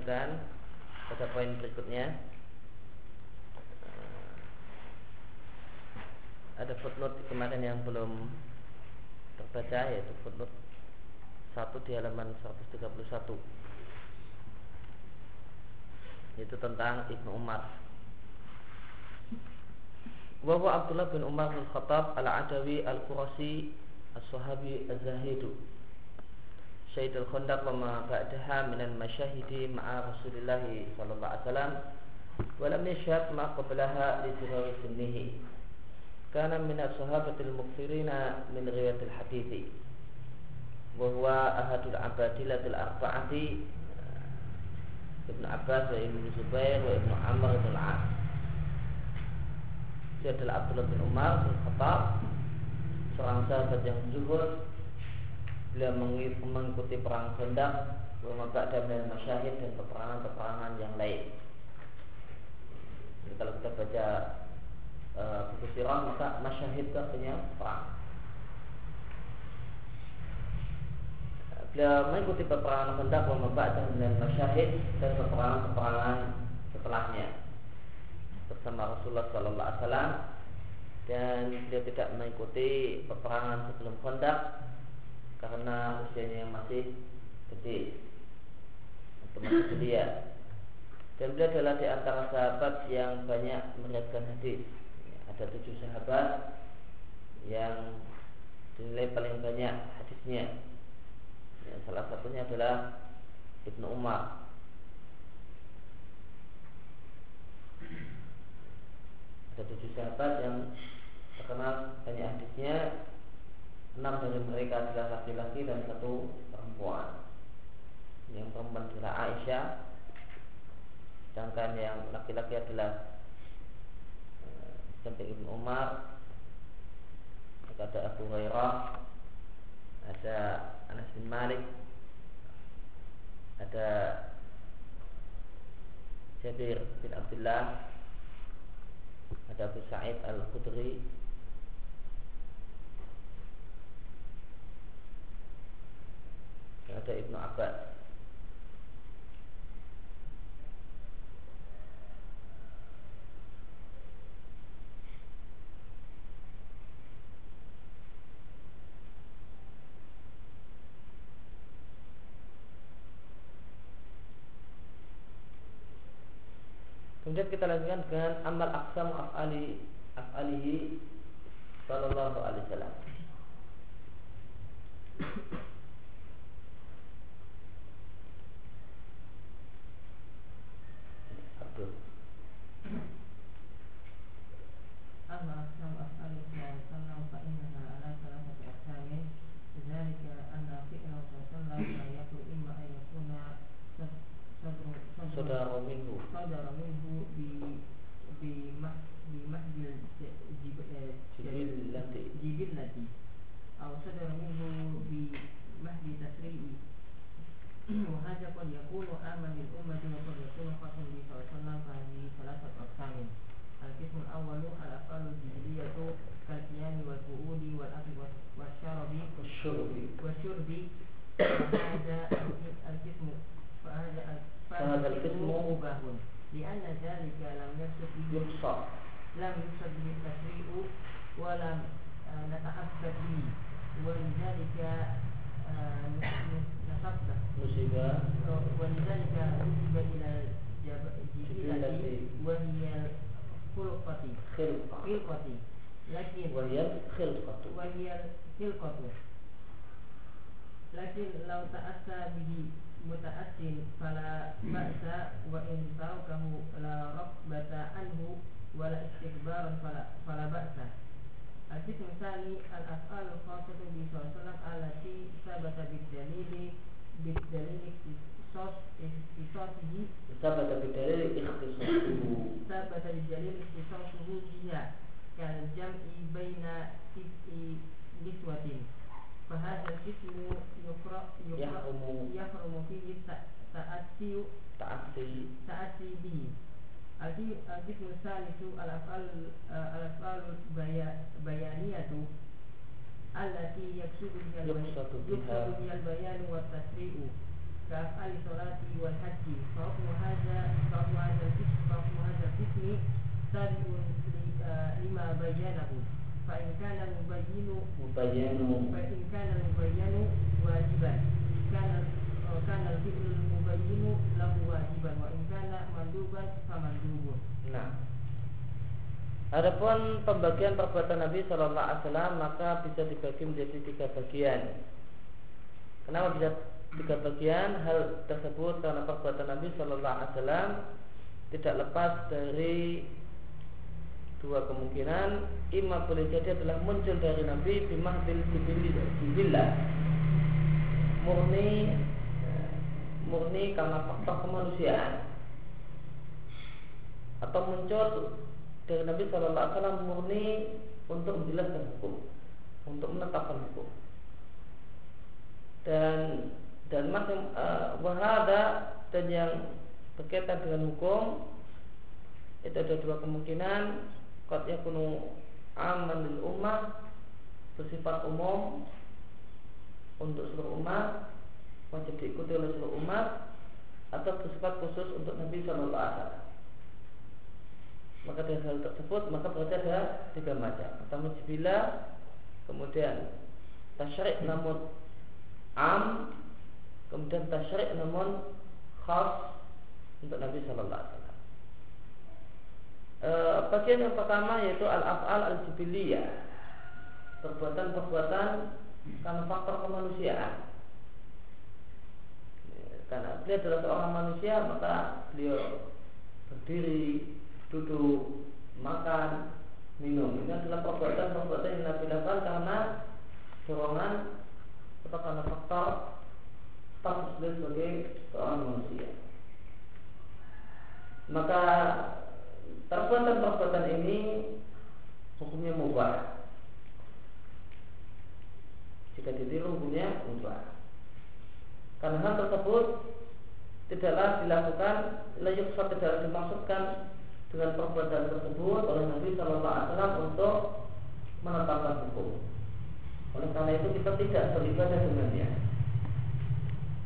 Lanjutkan pada poin berikutnya. Eh, ada footnote kemarin yang belum terbaca yaitu footnote satu di halaman 131 itu tentang Ibnu Umar. Wahwa Abdullah bin Umar bin Khattab al-Adawi al-Qurasi as-Sahabi ma ba'daha min al-masyahidi ma'a Rasulullah sallallahu alaihi wasallam wa lam yashhad ma qablaha li sirri sinnihi kana min as-sahabati al-mukthirina min riwayat al-hadithi wa huwa ahadul abadilatil arba'ati Ibnu Abbas wa Ibnu Zubair wa Ibnu Amr bin Al-As Dia adalah Abdullah bin Umar bin Khattab Seorang sahabat yang zuhud Beliau mengikuti perang Khandaq Maka dan masyahid dan peperangan-peperangan yang lain. Jadi kalau kita baca uh, buku sirah maka masyahid itu artinya perang. Beliau mengikuti peperangan Khandaq wa maba'dah dan masyahid dan peperangan-peperangan setelahnya. Bersama Rasulullah sallallahu alaihi wasallam. Dan beliau tidak mengikuti peperangan sebelum Khandaq karena usianya yang masih kecil. Atau masih belia dan beliau adalah di antara sahabat yang banyak meriwayatkan hadis. Ada tujuh sahabat yang dinilai paling banyak hadisnya. Ya, salah satunya adalah Ibnu Umar. Ada tujuh sahabat yang terkenal banyak hadisnya enam dari mereka adalah laki-laki dan satu perempuan. Yang perempuan adalah Aisyah sedangkan yang laki-laki adalah eh, samping Ibnu Umar ada Abu Hurairah ada Anas bin Malik ada Jabir bin Abdullah ada Abu Sa'id Al-Khudri ada Ibnu Abbas Kemudian kita lanjutkan dengan amal aksam af'ali af'alihi sallallahu alaihi wasallam. Abdul. Amma asnam as'alu fi sallam fa inna ala salamati asami dzalika anna di tasri'i. Wa hadza qad yaqulu amma نصرة النبي صلى الله عليه وسلم فهذه ثلاثة أقسام القسم الأول الأفعال الجبرية كالقيام والقعود والأكل والشرب والشرب والشرب فهذا القسم فهذا القسم مباه لأن ذلك لم يفسد به لم يفسد به التشريع ولم نتحسب به ولذلك musibah wanita jika musibah ila jilati wahiyal khulqati khilqati lakin wahiyal khilqatu wahiyal lau ta'asa wa la anhu wala istikbaran fala, fala Asyik misali al-af'al khasatu bi sallam alati sabata bi dalili bi dalili ikhtisas ikhtisasihi sabata bi dalili ikhtisasuhu sabata bi dalili ikhtisasuhu jiha kal jam'i baina sisi niswatin. Fahadha sismu yukra yukra yahrumu. fihi ta'asiyu ta'asiyu ta'asiyu ta'asiyu القسم الثالث الأفعال الأفعال البيانية التي يقصد بها يقصد بها البيان والتشريع كأفعال الصلاة والحج فحكم هذا فحكم هذا القسم فحكم هذا القسم تابع لما بينه فإن كان المبين مبين فإن كان المبين واجبا كان Nah, Adapun pembagian perbuatan Nabi Shallallahu Alaihi Wasallam maka bisa dibagi menjadi tiga bagian. Kenapa bisa tiga bagian? Hal tersebut karena perbuatan Nabi Shallallahu Alaihi Wasallam tidak lepas dari dua kemungkinan. Ima boleh jadi adalah muncul dari Nabi bimah bil bibillah murni murni karena faktor kemanusiaan. Atau muncul dari Nabi Shallallahu Alaihi Wasallam murni untuk menjelaskan hukum untuk menetapkan hukum. Dan dan masing uh, wahada dan yang berkaitan dengan hukum itu ada dua kemungkinan. Qad yakunu aman lil ummah bersifat umum untuk seluruh umat wajib diikuti oleh seluruh umat atau bersifat khusus untuk Nabi Shallallahu Alaihi Wasallam. Maka dari hal tersebut maka berarti ada tiga macam. Pertama jibilah, kemudian tasyrik namun am, kemudian tasyrik namun khas untuk Nabi Shallallahu Alaihi Wasallam e, bagian yang pertama yaitu al-af'al al-jibiliyah perbuatan-perbuatan karena faktor kemanusiaan karena beliau adalah seorang manusia maka beliau berdiri duduk makan minum ini adalah perbuatan-perbuatan yang Nabi lakukan karena dorongan atau karena faktor status beliau sebagai seorang manusia maka Perbuatan-perbuatan ini hukumnya mubah. Jika ditiru hukumnya mubah. Karena hal tersebut tidaklah dilakukan layuksa tidak dimaksudkan dengan perbuatan tersebut oleh Nabi Shallallahu Alaihi Wasallam untuk menetapkan hukum. Oleh karena itu kita tidak beribadah dengannya.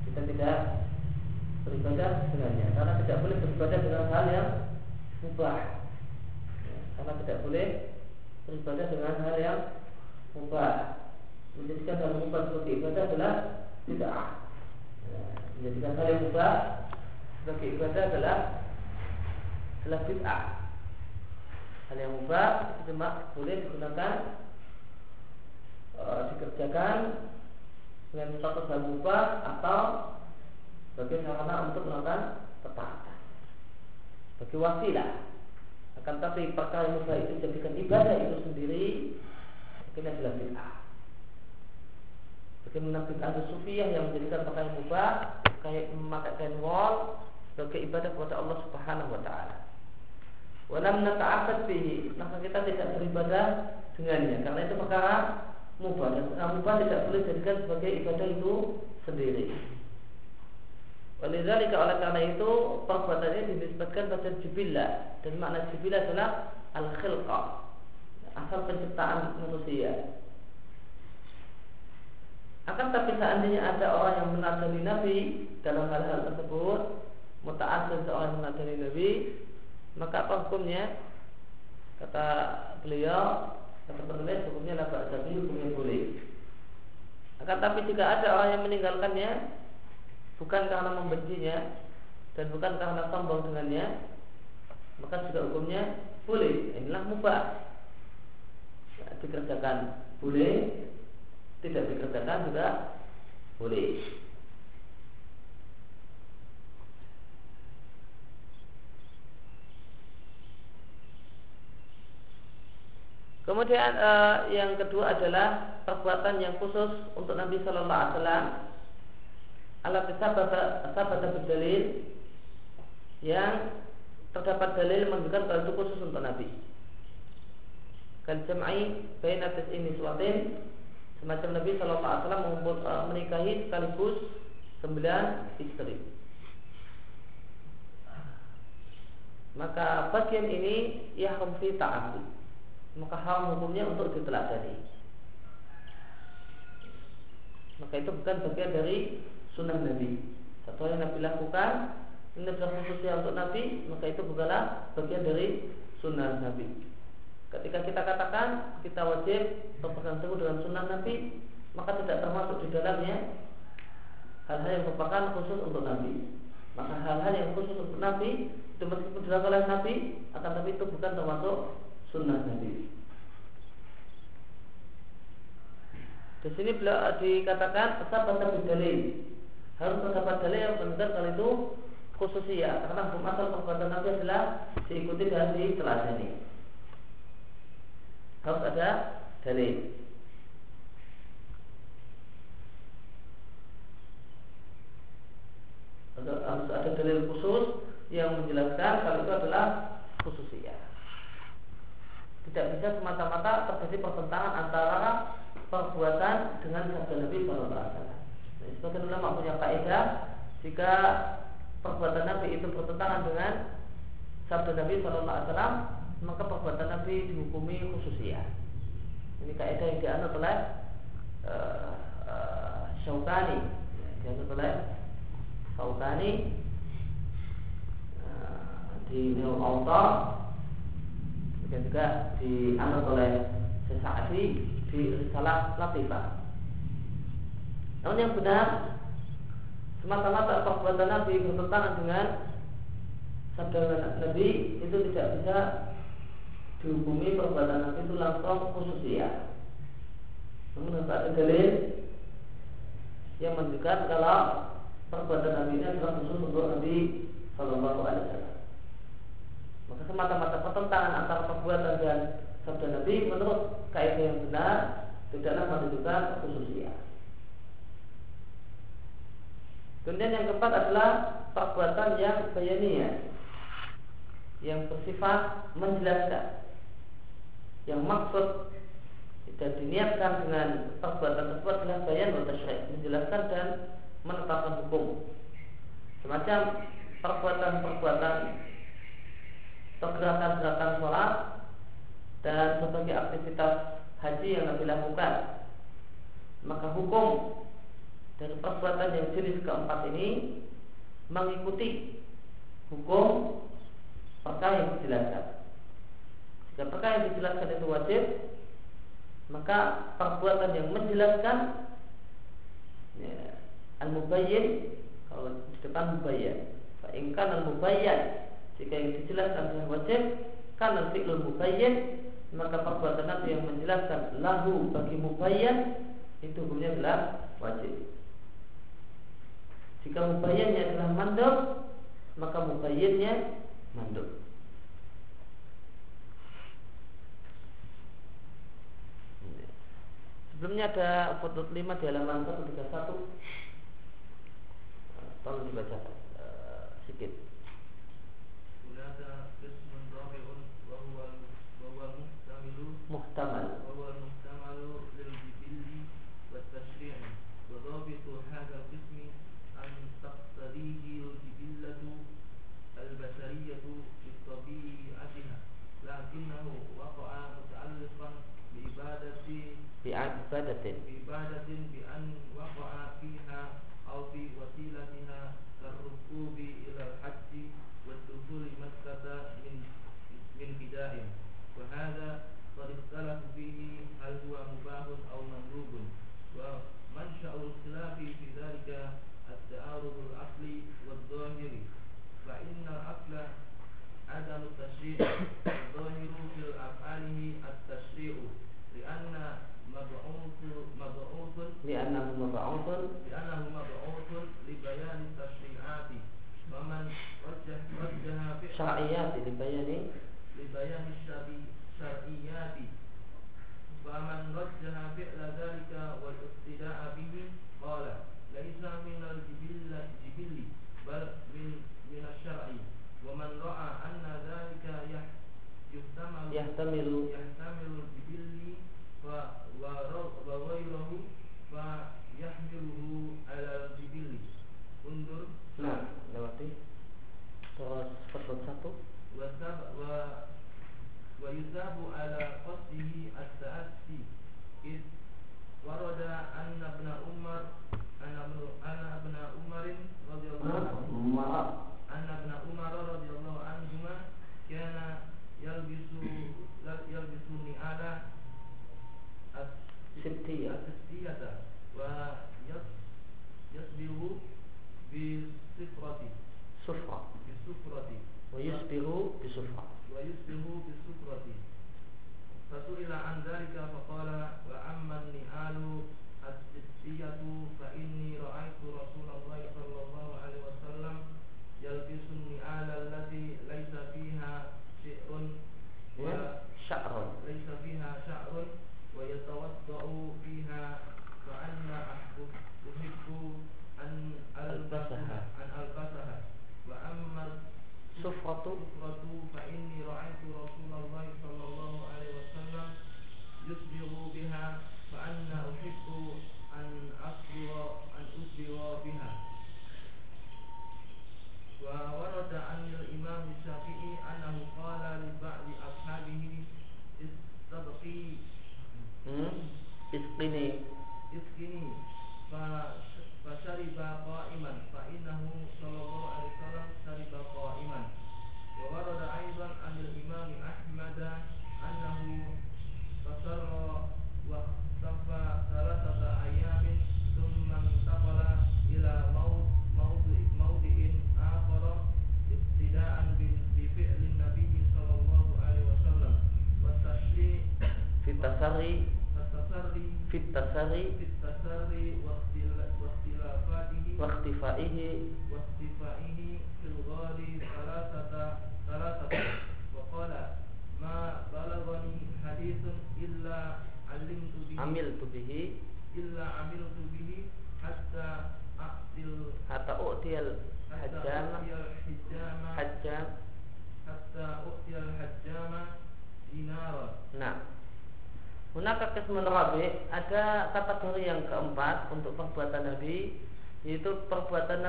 Kita tidak beribadah dengannya karena tidak boleh beribadah dengan hal yang mubah ya, karena tidak boleh beribadah dengan hal yang mubah menjadikan hal mubah sebagai ibadah adalah tidak menjadikan hal yang mubah sebagai ibadah adalah adalah bid'ah. Hal yang mubah itu boleh digunakan e, dikerjakan dengan status hal mubah atau sebagai sarana untuk melakukan ketaatan. Sebagai wasilah. Akan tapi perkara mubah itu jadikan ibadah itu sendiri ini adalah bid'ah bagaimana bid'ah sufiyah yang menjadikan yang mubah kayak memakai kain wall sebagai ibadah kepada Allah Subhanahu wa taala. Walam nata'abbad bihi, maka kita tidak beribadah dengannya karena itu perkara mubah dan mubah tidak boleh dijadikan sebagai ibadah itu sendiri. Walizalika oleh karena itu perbuatannya dinisbatkan pada jibillah dan makna jibillah adalah al khilqah asal penciptaan manusia. Akan tapi seandainya ada orang yang menadani Nabi dalam hal-hal tersebut, muta'assir seorang yang menadani Nabi, maka apa hukumnya? Kata beliau, kata penulis hukumnya lah jadi hukumnya boleh. Akan tapi jika ada orang yang meninggalkannya, bukan karena membencinya dan bukan karena sombong dengannya maka juga hukumnya boleh inilah mubah dikerjakan boleh tidak dikerjakan juga boleh Kemudian uh, yang kedua adalah perbuatan yang khusus untuk Nabi Shallallahu Alaihi Wasallam alat sabata berdalil yang terdapat dalil menunjukkan kalau itu khusus untuk Nabi. Kal jam'i baina ini suatin semacam Nabi Shallallahu Alaihi Wasallam uh, menikahi sekaligus sembilan istri. Maka bagian ini yahrum fi ta'abbud. Maka haram hukumnya untuk diteladani. Maka itu bukan bagian dari sunnah Nabi. Satu yang Nabi lakukan ini adalah khususnya untuk Nabi, maka itu bukanlah bagian dari sunnah Nabi. Ketika kita katakan kita wajib berpegang teguh dengan sunnah Nabi, maka tidak termasuk di dalamnya hal-hal yang merupakan khusus untuk Nabi. Maka hal-hal yang khusus untuk Nabi itu meskipun dilakukan oleh Nabi, akan tapi itu bukan termasuk sunnah Nabi. Di sini beliau dikatakan pada dalil. Harus terdapat dalil yang menunjukkan kalau itu khususnya karena hukum asal perbuatan Nabi adalah diikuti dan diteladani. Harus ada dalil. Harus ada dalil khusus yang menjelaskan kalau itu adalah khususnya. Tidak bisa semata-mata terjadi pertentangan antara perbuatan dengan sabda Nabi Shallallahu Alaihi Wasallam. Sebagian ulama punya kaidah jika perbuatan Nabi itu bertentangan dengan sabda Nabi Shallallahu Alaihi Wasallam maka perbuatan Nabi dihukumi khususnya. Ini kaidah yang dianut oleh uh, uh, Syaukani, dianut oleh Syaukani uh, di Nil Auta dan juga dianut oleh Sesa'adi di Risalah Latifah. Namun yang benar semata-mata perbuatan Nabi bertentangan dengan sabda Nabi itu tidak bisa dihukumi perbuatan Nabi itu langsung khusus ya. Namun ada dalil yang menunjukkan kalau perbuatan Nabi ini adalah khusus untuk Nabi Shallallahu Alaihi Wasallam. Maka semata-mata pertentangan antara perbuatan dan sabda Nabi menurut kaidah yang benar tidaklah menunjukkan khususiyah. Kemudian yang keempat adalah perbuatan yang bayaniyah yang bersifat menjelaskan yang maksud dan diniatkan dengan perbuatan tersebut adalah bayan wa tasyrik menjelaskan dan menetapkan hukum semacam perbuatan-perbuatan atau gerakan-gerakan sholat dan berbagai aktivitas haji yang Nabi lakukan maka hukum dari perbuatan yang jenis keempat ini mengikuti hukum perkara yang dijelaskan. Jika perkara yang dijelaskan itu wajib, maka perbuatan yang menjelaskan ya, al-mubayyin kalau di depan mubayyan. Fa'inkan al-mubayyan jika yang dijelaskan dengan wajib karena fi'lul mubayyin maka perbuatan Nabi yang menjelaskan lahu bagi mubayyan itu hukumnya adalah wajib. Jika mubayyannya adalah mandor, maka mubayyannya mandor. Sebelumnya ada foto 5 di halaman 131 Tolong dibaca uh, sedikit. Muhtamal بعبادة بعبادة بأن وقع فيها أو في وسيلتها كالركوب إلى الحج والدخول مكة من من بداية وهذا قد اختلف فيه هل هو مباح أو مندوب. ومنشأ الخلاف في ذلك التعارض الأصلي والظاهري فإن الأصل عدم التشريع الظاهر في أفعاله التشريع لأن مبعوث لأنه مبعوث لأنه مبعوث لبيان التشريعات ومن رجح رجح شرعيات لبيان لبيان الشرعيات ومن رجح فعل ذلك والاقتداء به قال ليس من الجبل جبل بل من من الشرع ومن رأى أن ذلك يحتمل يحتمل يحتمل وغيره فيحمله على الجبل انظر nah lewati terus footnote satu وسب و ويثاب على قصده التأسي إذ ورد أن ابن عمر أن ابن أن ابن عمر tasari fit tasari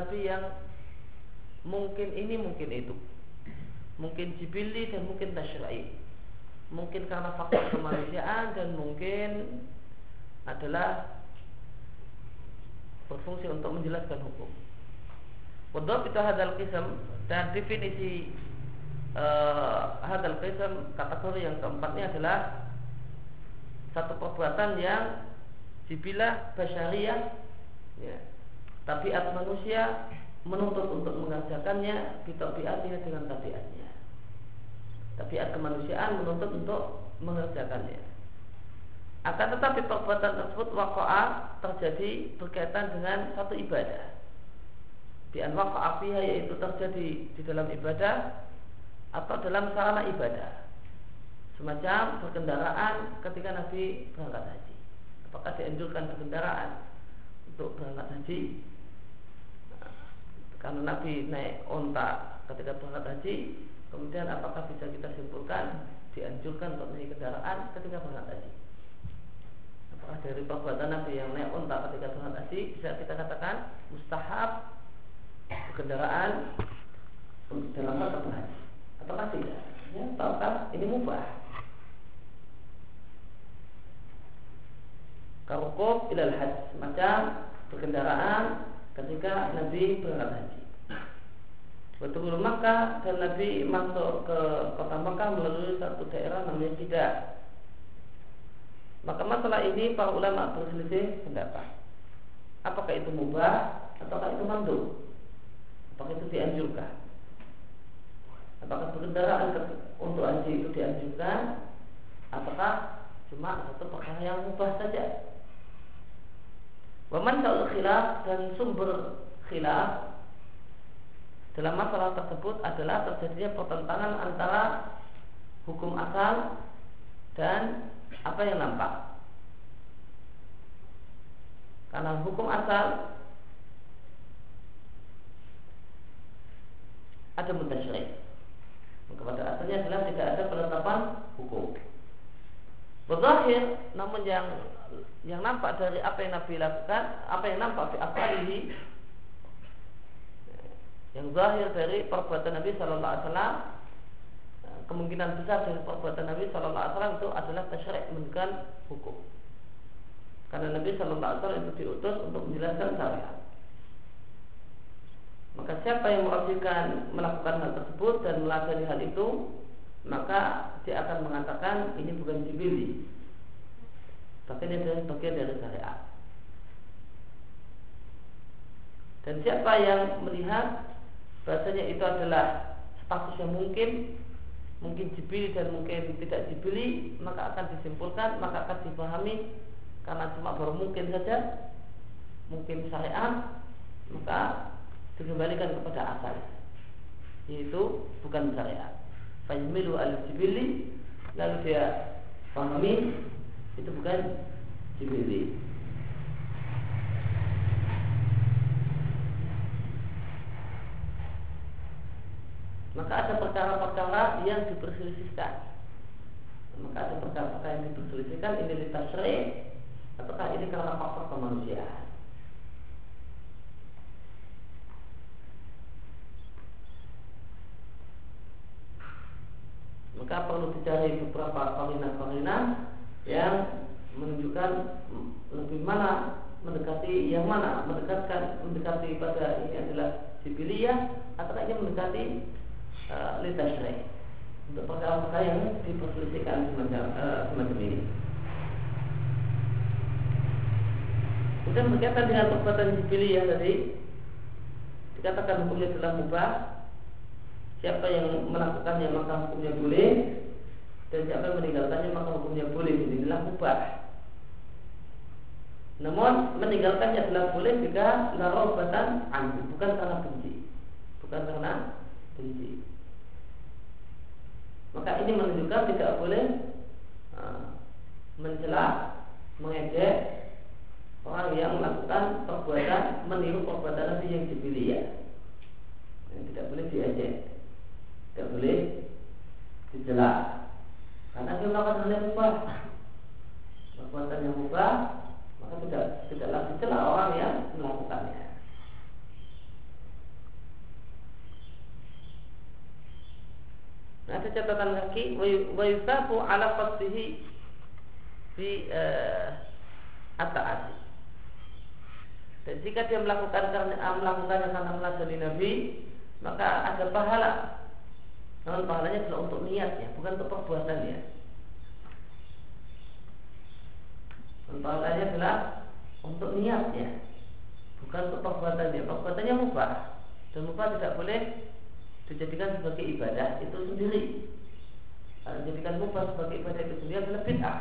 Nabi yang mungkin ini mungkin itu mungkin jibili dan mungkin tasyra'i mungkin karena faktor kemanusiaan dan mungkin adalah berfungsi untuk menjelaskan hukum. Wadab itu hadal kisam dan definisi uh, hadal kategori yang keempatnya adalah satu perbuatan yang dibilah basyariah ya, tabiat manusia menuntut untuk mengerjakannya bitabiatnya dengan tabiatnya tabiat kemanusiaan menuntut untuk mengerjakannya akan tetapi perbuatan tersebut wakoa terjadi berkaitan dengan satu ibadah Bian wakoa fiha yaitu terjadi di dalam ibadah atau dalam sarana ibadah semacam berkendaraan ketika Nabi berangkat haji. Apakah dianjurkan berkendaraan untuk berangkat haji? Karena Nabi naik onta ketika berangkat haji, kemudian apakah bisa kita simpulkan dianjurkan untuk naik kendaraan ketika berangkat haji? Apakah dari perbuatan Nabi yang naik onta ketika berangkat haji bisa kita katakan mustahab berkendaraan dalam masa berhaji? Ataukah tidak? Ya, ataukah ini mubah? Karukub ilal haji Macam berkendaraan ketika Nabi berangkat haji Betul Makkah dan Nabi masuk ke kota Makkah melalui satu daerah namanya Tidak. Maka masalah ini para ulama berselisih pendapat. Apakah itu mubah ataukah itu mandu? Apakah itu dianjurkan? Apakah berkendaraan untuk haji itu dianjurkan? Apakah cuma satu perkara yang mubah saja? Waman kalau khilaf dan sumber khilaf dalam masalah tersebut adalah terjadinya pertentangan antara hukum asal dan apa yang nampak. Karena hukum asal ada mutasyrik. Maka pada asalnya adalah tidak ada penetapan hukum. Berzahir, namun yang yang nampak dari apa yang Nabi lakukan, apa yang nampak di afalihi, yang zahir dari perbuatan Nabi Shallallahu Alaihi Wasallam, kemungkinan besar dari perbuatan Nabi Shallallahu Alaihi Wasallam itu adalah tasyrik menunjukkan hukum. Karena Nabi Shallallahu Alaihi Wasallam itu diutus untuk menjelaskan syariat. Maka siapa yang merasakan melakukan hal tersebut dan meladani hal itu, maka dia akan mengatakan ini bukan jibili tapi ini adalah bagian dari syariat dan siapa yang melihat bahasanya itu adalah status yang mungkin mungkin jibili dan mungkin tidak jibili maka akan disimpulkan maka akan dipahami. Karena cuma baru mungkin saja mungkin syariat maka dikembalikan kepada asal. Yaitu bukan syariat fajmilu al-jibili lalu dia pahami itu bukan jibili maka ada perkara-perkara yang diperselisihkan. Maka ada perkara-perkara yang diperselisihkan ini litasri ataukah ini karena faktor kemanusiaan? Maka perlu dicari beberapa korina-korina yang menunjukkan lebih mana mendekati yang mana mendekatkan mendekati pada ini adalah sibiliyah atau ini mendekati uh, litasri untuk perkara-perkara yang diperselisihkan semacam, uh, semacam ini. Kemudian berkaitan dengan perbuatan sibiliyah tadi dikatakan hukumnya telah mubah. Siapa yang melakukannya maka hukumnya boleh dan siapa yang meninggalkannya maka hukumnya boleh. Inilah mubah. Namun meninggalkannya adalah boleh jika larobatan anhu, bukan karena benci, bukan karena benci. Maka ini menunjukkan tidak boleh uh, mencela, mengejek orang yang melakukan perbuatan meniru perbuatan Nabi yang dipilih ya. Tidak boleh diejek tidak boleh dicela karena dia melakukan hal yang mubah perbuatan yang mubah maka tidak tidaklah dicela orang yang melakukannya. Nah, ada catatan kaki wa yusafu ala qasdihi fi uh, at Dan jika dia melakukan karena melakukannya karena meladani Nabi, maka ada pahala namun pahalanya adalah untuk niatnya, bukan untuk perbuatannya. Dan pahalanya adalah untuk niatnya, bukan untuk perbuatannya. Perbuatannya mubah dan mubah tidak boleh dijadikan sebagai ibadah itu sendiri. Kalau dijadikan mubah sebagai ibadah itu sendiri adalah bid'ah.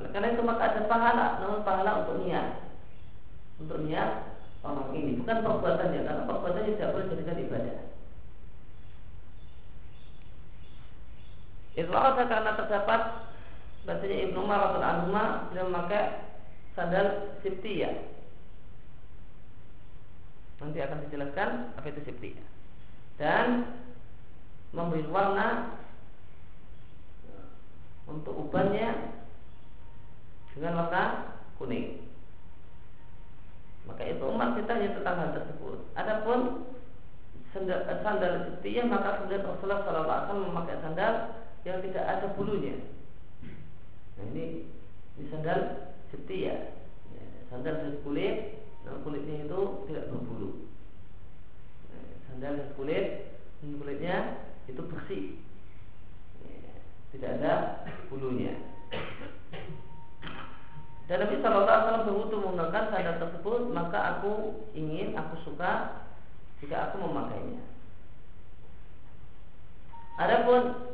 Karena itu maka ada pahala, namun pahala untuk niat, untuk niat orang ini bukan perbuatannya, karena perbuatannya tidak boleh dijadikan ibadah. Itlaqah karena terdapat Bahasanya Ibnu Umar atau Anhumah Beliau memakai sandal siptiyah Nanti akan dijelaskan apa itu siptiyah Dan Memberi warna Untuk ubannya Dengan warna kuning. Maka itu Umar ditanya tentang hal tersebut. Adapun sandal, sandal siptiyah Maka kemudian Rasulullah SAW memakai sandal yang tidak ada bulunya. Nah ini, ini sandal setia, ya, sandal dari kulit, nah kulitnya itu tidak berbulu. Nah, sandal dari kulit, kulitnya itu bersih, ya, tidak ada bulunya. Dan Nabi Shallallahu Alaihi Wasallam berwudu menggunakan sandal tersebut, maka aku ingin, aku suka jika aku memakainya. Adapun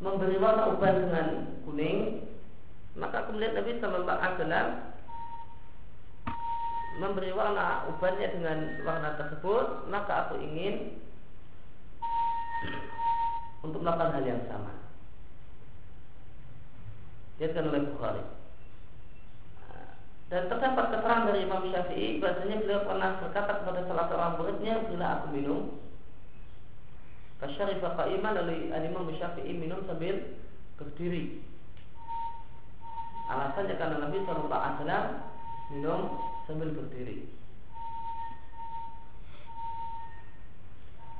memberi warna uban dengan kuning maka kemudian Nabi Shallallahu Alaihi Wasallam memberi warna ubannya dengan warna tersebut maka aku ingin untuk melakukan hal yang sama. Diatkan oleh Bukhari. Dan terdapat keterangan dari Imam Syafi'i bahasanya beliau pernah berkata kepada salah seorang muridnya bila aku minum Kasyarifa qa'iman lalu Imam Syafi'i minum sambil berdiri. Alasannya karena Nabi Wasallam minum sambil berdiri.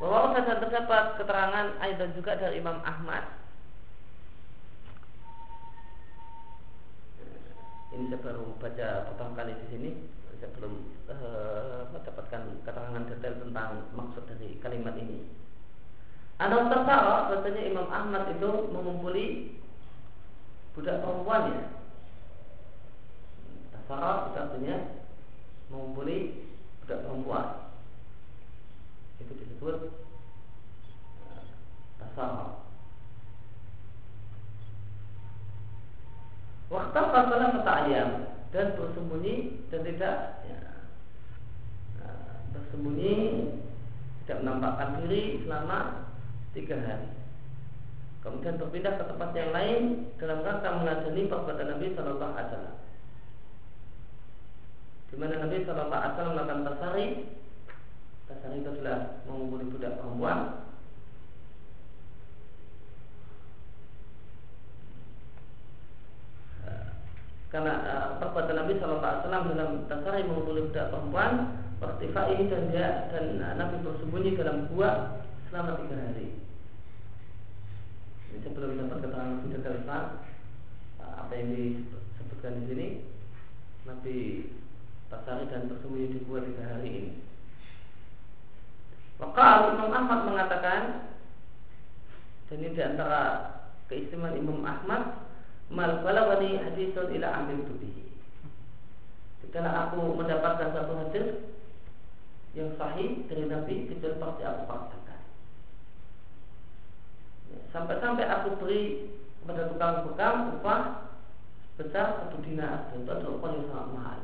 Bahwa dan terdapat keterangan dan juga dari Imam Ahmad. Ini saya baru baca pertama kali di sini. Saya belum uh, mendapatkan keterangan detail tentang maksud dari kalimat ini. Anak tertara bahasanya Imam Ahmad itu mengumpuli budak perempuannya. Tasara itu artinya mengumpuli budak perempuan. Itu disebut eh, tasara. Waktu pasalah kata ayam dan bersembunyi dan tidak ya, eh, bersembunyi tidak menampakkan diri selama tiga hari. Kemudian berpindah ke tempat yang lain dalam rangka mengadili perbuatan Nabi Shallallahu Alaihi Wasallam. Di mana Nabi Shallallahu Alaihi Wasallam melakukan tasari, tasari itu adalah mengumpuli budak perempuan. Karena uh, perbuatan Nabi Shallallahu Alaihi Wasallam dalam tasari mengumpuli budak perempuan, ini dan dia dan Nabi bersembunyi dalam gua selama tiga hari. Ini saya belum dapat keterangan lebih detail tentang apa yang disebutkan di sini. Nabi Tasari dan bersembunyi di gua tiga hari ini. Maka Imam Ahmad mengatakan dan ini di antara keistimewaan Imam Ahmad mal balawani hadisun ila amil tubihi. Ketika aku mendapatkan satu hadis yang sahih dari Nabi kecuali pasti aku praktek. Sampai-sampai aku beri kepada tukang bekam upah besar satu dinar dan itu adalah upah yang sangat mahal.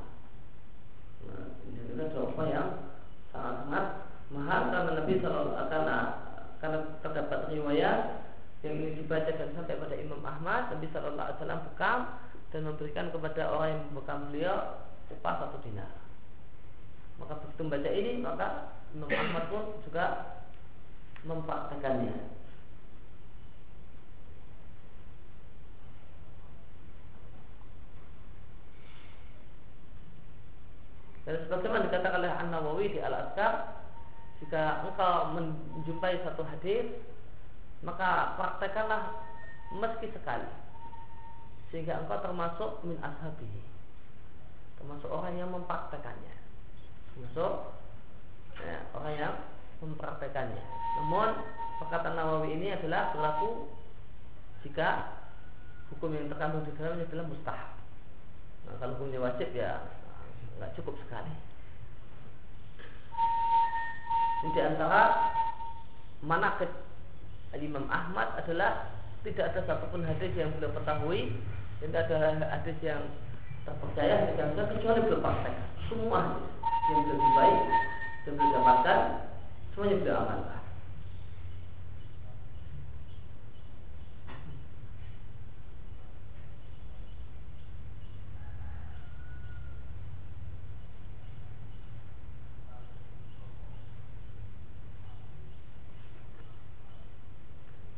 Nah, ini adalah upah yang sangat-sangat mahal karena Nabi Shallallahu karena karena terdapat riwayat yang ini dibacakan sampai pada Imam Ahmad Nabi Wasallam bekam dan memberikan kepada orang yang membekam beliau upah satu dinar. Maka begitu membaca ini maka Imam Ahmad pun juga mempraktekannya. Dan sebagaimana dikatakan oleh An Nawawi di Al Azkar, jika engkau menjumpai satu hadis, maka praktekkanlah meski sekali, sehingga engkau termasuk min ashabi, termasuk orang yang mempraktekannya, termasuk ya, orang yang mempraktekannya. Namun perkataan Nawawi ini adalah berlaku jika hukum yang terkandung di dalamnya adalah mustahab. Nah, kalau hukumnya wajib ya nggak cukup sekali. Ini di antara manakib Imam Ahmad adalah tidak ada satupun hadis yang beliau ketahui, tidak ada hadis yang terpercaya tidak kecuali beliau praktek. Semua yang lebih baik yang beliau dapatkan semuanya beliau amalkan.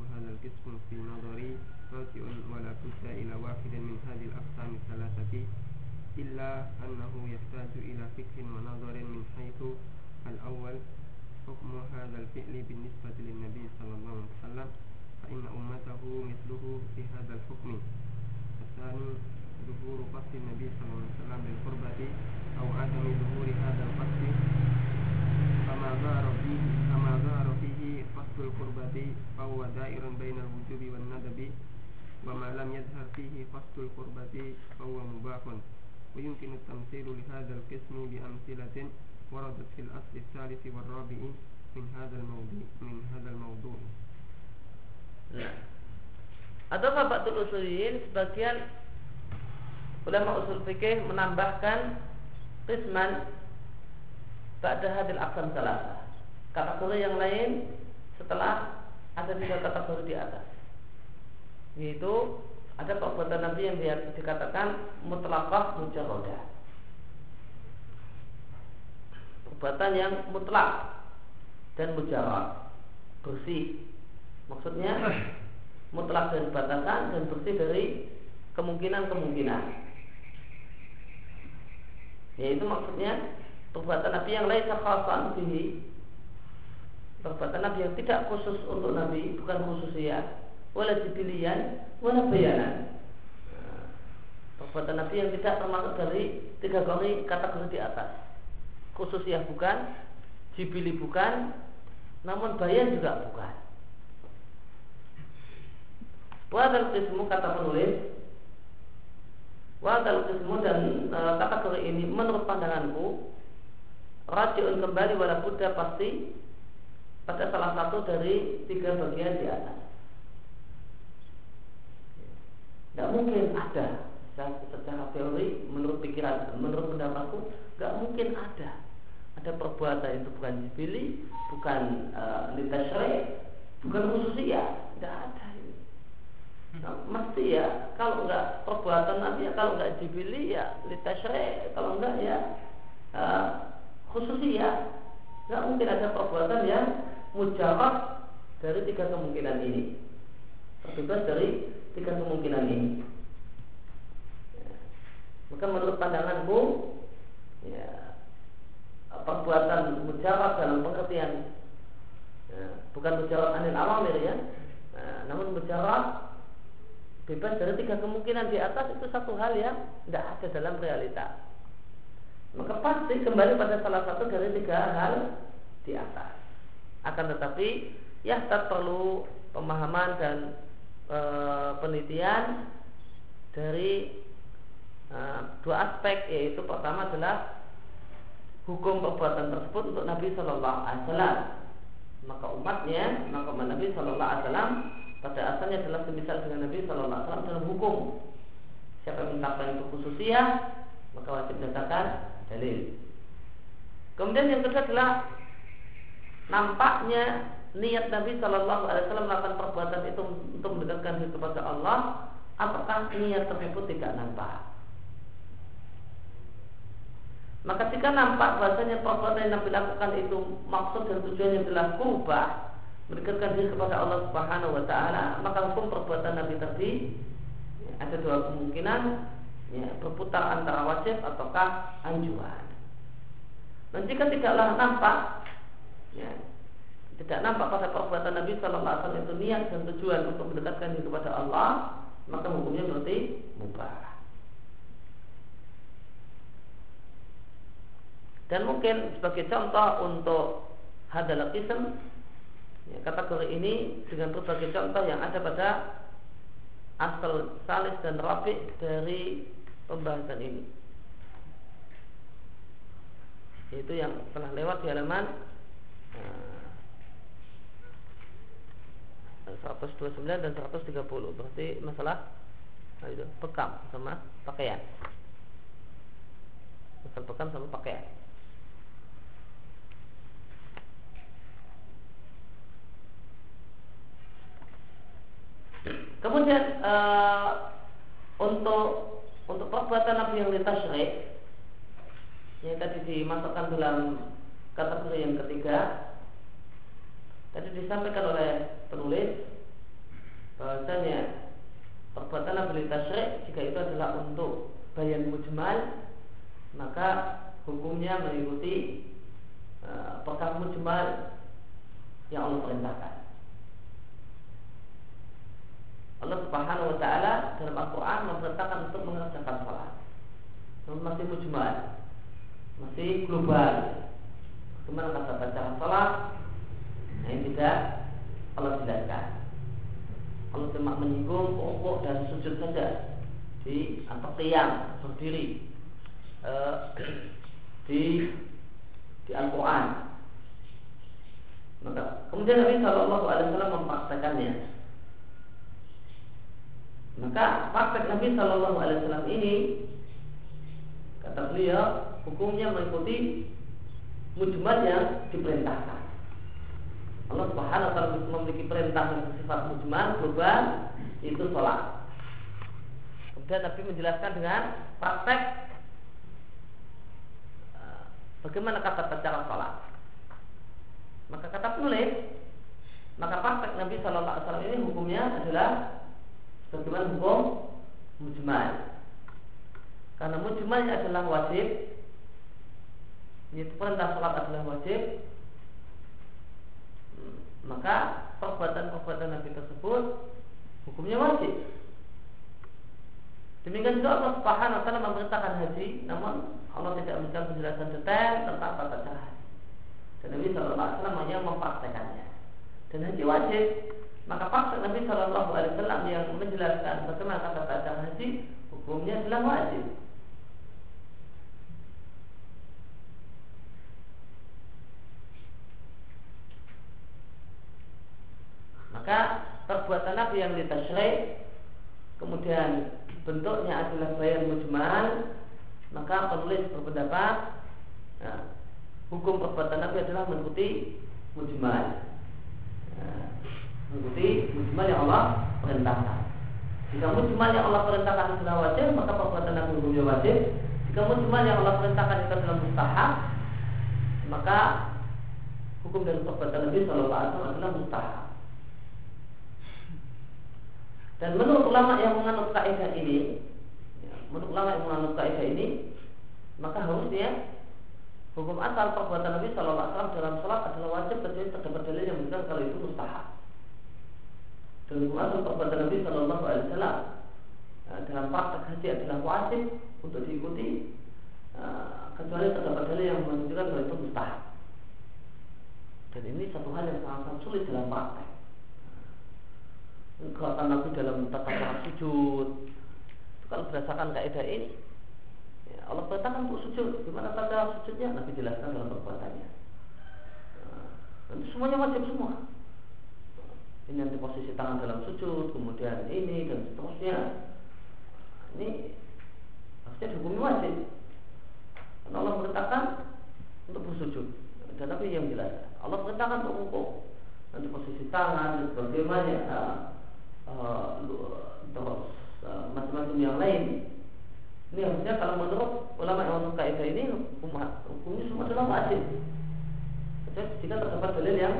وهذا القسم في نظري راجع ولا بد إلى واحد من هذه الأقسام الثلاثة إلا أنه يحتاج إلى فقه ونظر من حيث الأول حكم هذا الفعل بالنسبة للنبي صلى الله عليه وسلم فإن أمته مثله في هذا الحكم. الثاني ظهور قصد النبي صلى الله عليه وسلم للقربة أو عدم ظهور هذا القصد. فما ظهر فيه فما ظهر فيه قصد القربة فهو دائر بين الوجوب والندب وما لم يظهر فيه قصد القربة فهو مباح. ويمكن التمثيل لهذا القسم بأمثلة وردت في الأصل الثالث والرابع من هذا الموضوع من هذا الموضوع. Nah. Atau Fabatul Usulin sebagian ulama usul fikih menambahkan Qisman Ba'da hadil aksam salah Kategori yang lain setelah ada tiga kategori di atas. Yaitu ada perbuatan Nabi yang dikatakan mutlakah mujarodah Perbuatan yang mutlak dan mujarab. Bersih. Maksudnya mutlak dari batasan dan bersih dari kemungkinan-kemungkinan. Yaitu maksudnya perbuatan Nabi yang lain khasan perbuatan Nabi yang tidak khusus untuk Nabi bukan khusus ya. Wala jibilian wala bayanan. Nah, perbuatan Nabi yang tidak termasuk dari tiga kategori kategori di atas. Khusus ya bukan jibili bukan namun bayan juga bukan. Wadal kismu kata penulis Wadal kismu dan e, kategori ini menurut pandanganku Rajiun kembali wala Buddha pasti pada salah satu dari tiga bagian di atas. Tidak mungkin ada. Secara teori menurut pikiran menurut pendapatku nggak mungkin ada. Ada perbuatan itu bukan jibili bukan uh, e, litasre bukan khususnya. Tidak ada Nah, mesti ya kalau enggak perbuatan nanti ya kalau enggak jibili ya litasre kalau enggak ya uh, khususiyah nggak mungkin ada perbuatan yang mujarab dari tiga kemungkinan ini terbebas dari tiga kemungkinan ini ya. maka menurut pandanganku ya perbuatan mujarab dalam pengertian ya, bukan mujarab anil awamir ya nah, namun mujarab bebas dari tiga kemungkinan di atas itu satu hal yang tidak ada dalam realita maka pasti kembali pada salah satu dari tiga hal di atas. Akan tetapi ya tetap perlu pemahaman dan e, penelitian dari e, dua aspek yaitu pertama adalah hukum perbuatan tersebut untuk Nabi Shallallahu Alaihi Wasallam. Maka umatnya, maka umat Nabi Shallallahu Alaihi Wasallam pada asalnya adalah semisal dengan Nabi Shallallahu Alaihi Wasallam dalam hukum. Siapa yang menetapkan itu khususnya, maka wajib menyatakan dalil. Kemudian yang kedua adalah nampaknya niat Nabi Shallallahu Alaihi Wasallam melakukan perbuatan itu untuk mendekatkan diri kepada Allah, apakah niat tersebut tidak nampak? Maka jika nampak bahasanya perbuatan yang Nabi lakukan itu maksud dan tujuannya adalah kubah mendekatkan diri kepada Allah Subhanahu Wa Taala, maka hukum perbuatan Nabi tadi ada dua kemungkinan ya, berputar antara wajib ataukah anjuran. Dan jika tidaklah nampak, ya, tidak nampak pada perbuatan Nabi Shallallahu Alaihi itu niat dan tujuan untuk mendekatkan diri kepada Allah, maka hukumnya berarti mubah. Dan mungkin sebagai contoh untuk kism ya, kategori ini dengan berbagai contoh yang ada pada asal salis dan rapi dari pembahasan ini itu yang telah lewat di halaman 129 dan 130 berarti masalah nah itu bekam sama pakaian. Masalah bekam sama pakaian. Kemudian uh, untuk untuk perbuatan Nabi yang litasyrek yang tadi dimasukkan dalam kategori yang ketiga tadi disampaikan oleh penulis bahwasanya perbuatan Nabi litasyrek jika itu adalah untuk bayan mujmal maka hukumnya mengikuti uh, perkara mujmal yang Allah perintahkan Allah Subhanahu wa taala dalam Al-Qur'an memerintahkan untuk mengerjakan salat. Masih mujmal. Masih global. Ke mana kata baca salat? Nah, ini tidak Allah jelaskan. Allah cuma menyinggung pokok dan sujud saja di atau qiyam berdiri uh, di di Al-Quran. Maka kemudian Nabi Shallallahu Alaihi Wasallam mempraktekannya Maka praktek Nabi Shallallahu Alaihi Wasallam ini kata beliau hukumnya mengikuti mujmal yang diperintahkan. Allah Subhanahu wa taala memiliki perintah yang bersifat mujmal global itu sholat. Kemudian Nabi menjelaskan dengan praktek eh, bagaimana kata cara sholat. Maka kata penulis, maka praktek Nabi Shallallahu Alaihi Wasallam ini hukumnya adalah Bagaimana hukum mujmal? Karena mujmalnya adalah wajib Yaitu perintah sholat adalah wajib Maka perbuatan-perbuatan Nabi tersebut Hukumnya wajib Demikian juga Allah Subhanahu wa taala memerintahkan haji, namun Allah tidak memberikan penjelasan detail tentang tata cara haji. Dan Nabi Shallallahu alaihi hanya mempraktekannya. Dan haji wajib maka paksa Nabi Wasallam yang menjelaskan bagaimana kata kata haji hukumnya adalah wajib. Maka perbuatan Nabi yang ditasyrih kemudian bentuknya adalah bayan mujmal maka penulis berpendapat nah, hukum perbuatan Nabi adalah mengikuti mujmal. Nah, mengikuti mujmal yang Allah perintahkan. Jika mujmal yang Allah perintahkan adalah wajib, maka perbuatan yang hukumnya wajib. Jika mujmal yang Allah perintahkan itu adalah mustahab, maka hukum dan perbuatan Nabi Wasallam adalah mustahab. Dan menurut ulama yang menganut kaidah ini, ya, menurut ulama yang menganut kaidah ini, maka harusnya hukum asal perbuatan Nabi Shallallahu Alaihi Wasallam dalam sholat adalah wajib kecuali terdapat dalil yang menunjukkan kalau itu mustahab dan termasuk perbuatan Nabi Shallallahu Alaihi Wasallam nah, dalam praktek haji adalah wajib untuk diikuti uh, kecuali terdapat dalil yang menunjukkan bahwa itu mustahab. Dan ini satu hal yang sangat, sulit dalam praktek. Gerakan Nabi dalam tata cara sujud itu kalau berdasarkan kaidah ini ya Allah perintahkan untuk sujud gimana tata sujudnya Nabi jelaskan dalam perbuatannya nah, semuanya wajib semua ini nanti posisi tangan dalam sujud, kemudian ini dan seterusnya. Ini harusnya dihukumi wajib. Karena Allah perintahkan untuk bersujud. Dan Nabi yang jelas. Allah perintahkan untuk rukuk. Nanti posisi tangan dan sebagainya. Uh, terus uh, macam-macam yang lain. Ini harusnya kalau menurut ulama yang untuk kaidah ini hukumnya semua adalah wajib. Jadi jika terdapat dalil yang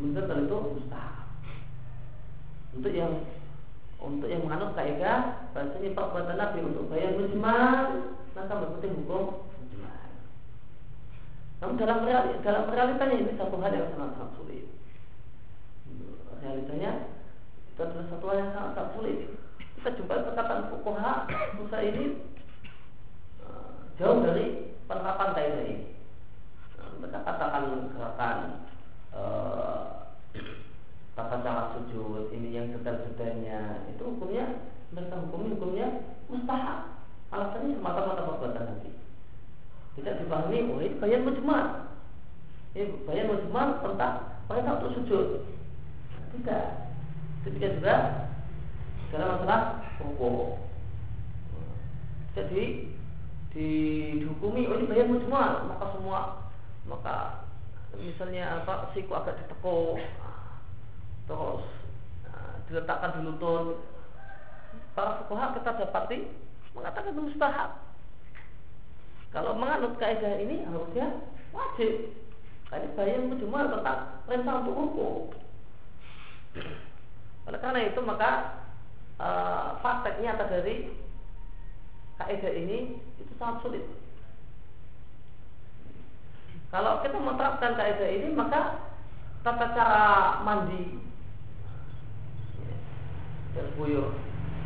menunjukkan itu mustahil untuk yang untuk yang menganut kaidah bahasanya perbuatan Nabi untuk bayar mujmal maka mengikuti hukum mujmal. Namun dalam dalam realitanya ini satu hal yang sangat sulit. Realitanya itu adalah satu hal yang sangat sangat sulit. Kita jumpa perkataan fukuha Musa ini uh, jauh dari penerapan kaidah ini. Nah, mereka katakan gerakan tata cara sujud ini yang detail-detailnya itu hukumnya mereka hukumnya hukumnya mustahab alasannya semata-mata perbuatan Nabi. Tidak dipahami oh ini bayan mujmal. Ini bayan mujmal tentang perintah untuk sujud. Tidak ketika juga dalam masalah hukum jadi dihukumi oh ini bayan mujmal maka semua maka misalnya apa siku agak ditekuk terus nah, diletakkan di lutut para fuqaha kita dapati mengatakan mustahab kalau menganut kaidah ini harusnya wajib ini bayang cuma tentang perintah untuk hukum oleh karena itu maka e, praktek nyata dari kaidah ini itu sangat sulit. Kalau kita menerapkan kaidah ini maka tata cara mandi terguyur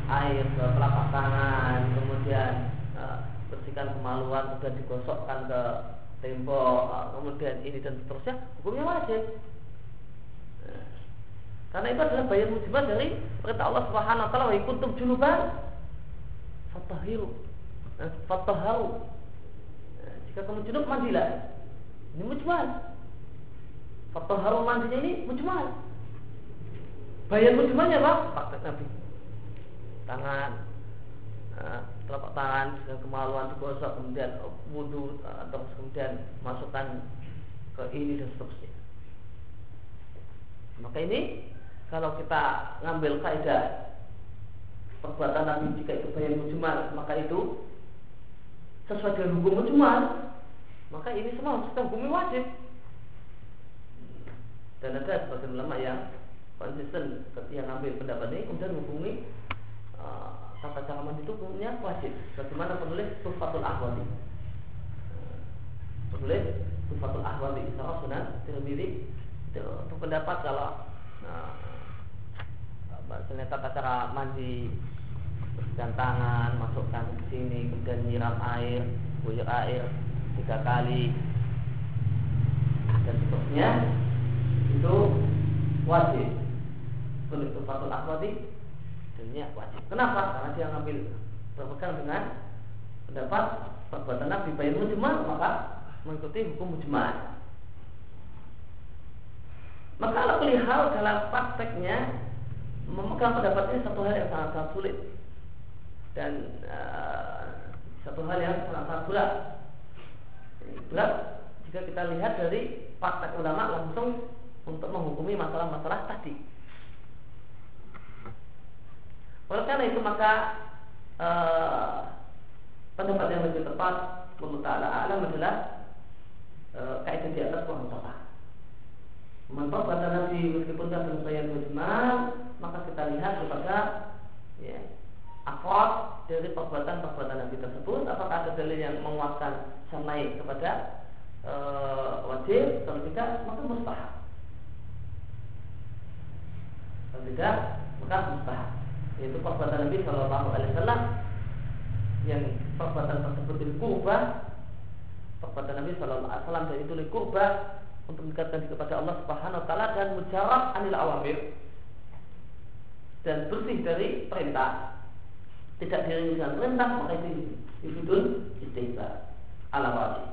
air ke telapak tangan kemudian uh, bersihkan kemaluan kemudian digosokkan ke tembok kemudian ini dan seterusnya hukumnya wajib. Uh, karena itu adalah bayar mujibah dari perintah Allah Subhanahu wa taala wa kuntum junuban fatahiru uh, fataharu uh, jika kamu junub mandilah. Ini mujmal. Fataharu mandinya ini mujmal. Bayan mujmalnya apa? Praktek Nabi. tangan. Uh, telapak tangan dengan kemaluan digosok kemudian wudhu terus kemudian masukkan ke ini dan seterusnya. Maka ini kalau kita ngambil kaidah perbuatan Nabi jika itu bayan mujmal maka itu sesuai dengan hukum mujmal maka ini semua harus kita wajib. Dan ada sebagian ulama yang konsisten ketika ngambil pendapat ini kemudian menghubungi uh, tata cara punya wajib. Bagaimana penulis Tufatul Ahwadi uh, penulis Tufatul Ahwadi Isra Sunan Tirmidzi itu pendapat kalau uh, tata cara mandi dan tangan masukkan ke sini kemudian nyiram air buyur air tiga kali dan seterusnya itu wajib Kulit tufatul akhwati dunia wajib. Kenapa? Karena dia ngambil berpegang dengan pendapat perbuatan Nabi bayi mujmal maka mengikuti hukum mujmal. Maka kalau hal dalam prakteknya memegang pendapat ini satu hal yang sangat sangat sulit dan uh, satu hal yang sangat sangat berat. Berat jika kita lihat dari praktek ulama langsung untuk menghukumi masalah-masalah tadi. Oleh karena itu maka uh, pendapat yang lebih tepat menurut Taala alam adalah uh, kaitan di atas topa. Manfaat Nabi meskipun tak yang mujmal maka kita lihat kepada ya, akod dari perbuatan-perbuatan Nabi tersebut apakah ada dalil yang menguatkan samai kepada uh, wajib kalau tidak maka mustahab. Kalau tidak maka mustahab. Yaitu perbuatan Nabi Shallallahu Alaihi Wasallam yang perbuatan tersebut kurba perbuatan Nabi Shallallahu Alaihi Wasallam dan itu kurba untuk mendekatkan diri kepada Allah Subhanahu Wa Taala dan menjawab anil awamir. Dan bersih dari perintah. Tidak diringi dengan perintah maka itu yufidul istihbar ala wajib.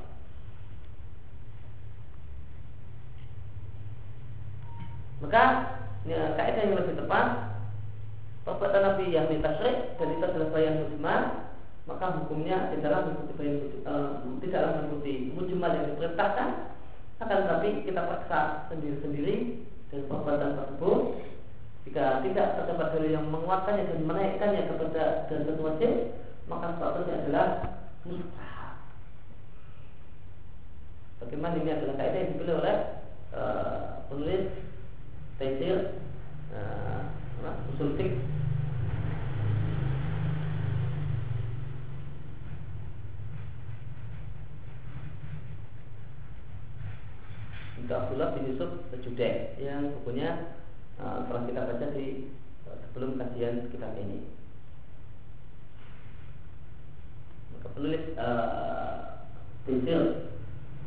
Maka ya, kaidah yang lebih tepat. Perbuatan Nabi yang ditasrik dan itu adalah bayan mujmal maka hukumnya tidaklah mengikuti bayan uh, tidaklah mengikuti mujmal yang diperintahkan akan tetapi kita paksa sendiri-sendiri dari perbuatan tersebut. Jika tidak terdapat dalil yang menguatkannya dan menaikkannya kepada dan wajib maka statusnya adalah mustahab. Bagaimana ini adalah kaidah yang dipilih oleh uh, penulis Taisir uh, usul fik untuk Abdullah bin Yusuf Jude yang bukunya uh, telah kita baca di uh, sebelum kajian kitab ini. Maka penulis uh, Tafsir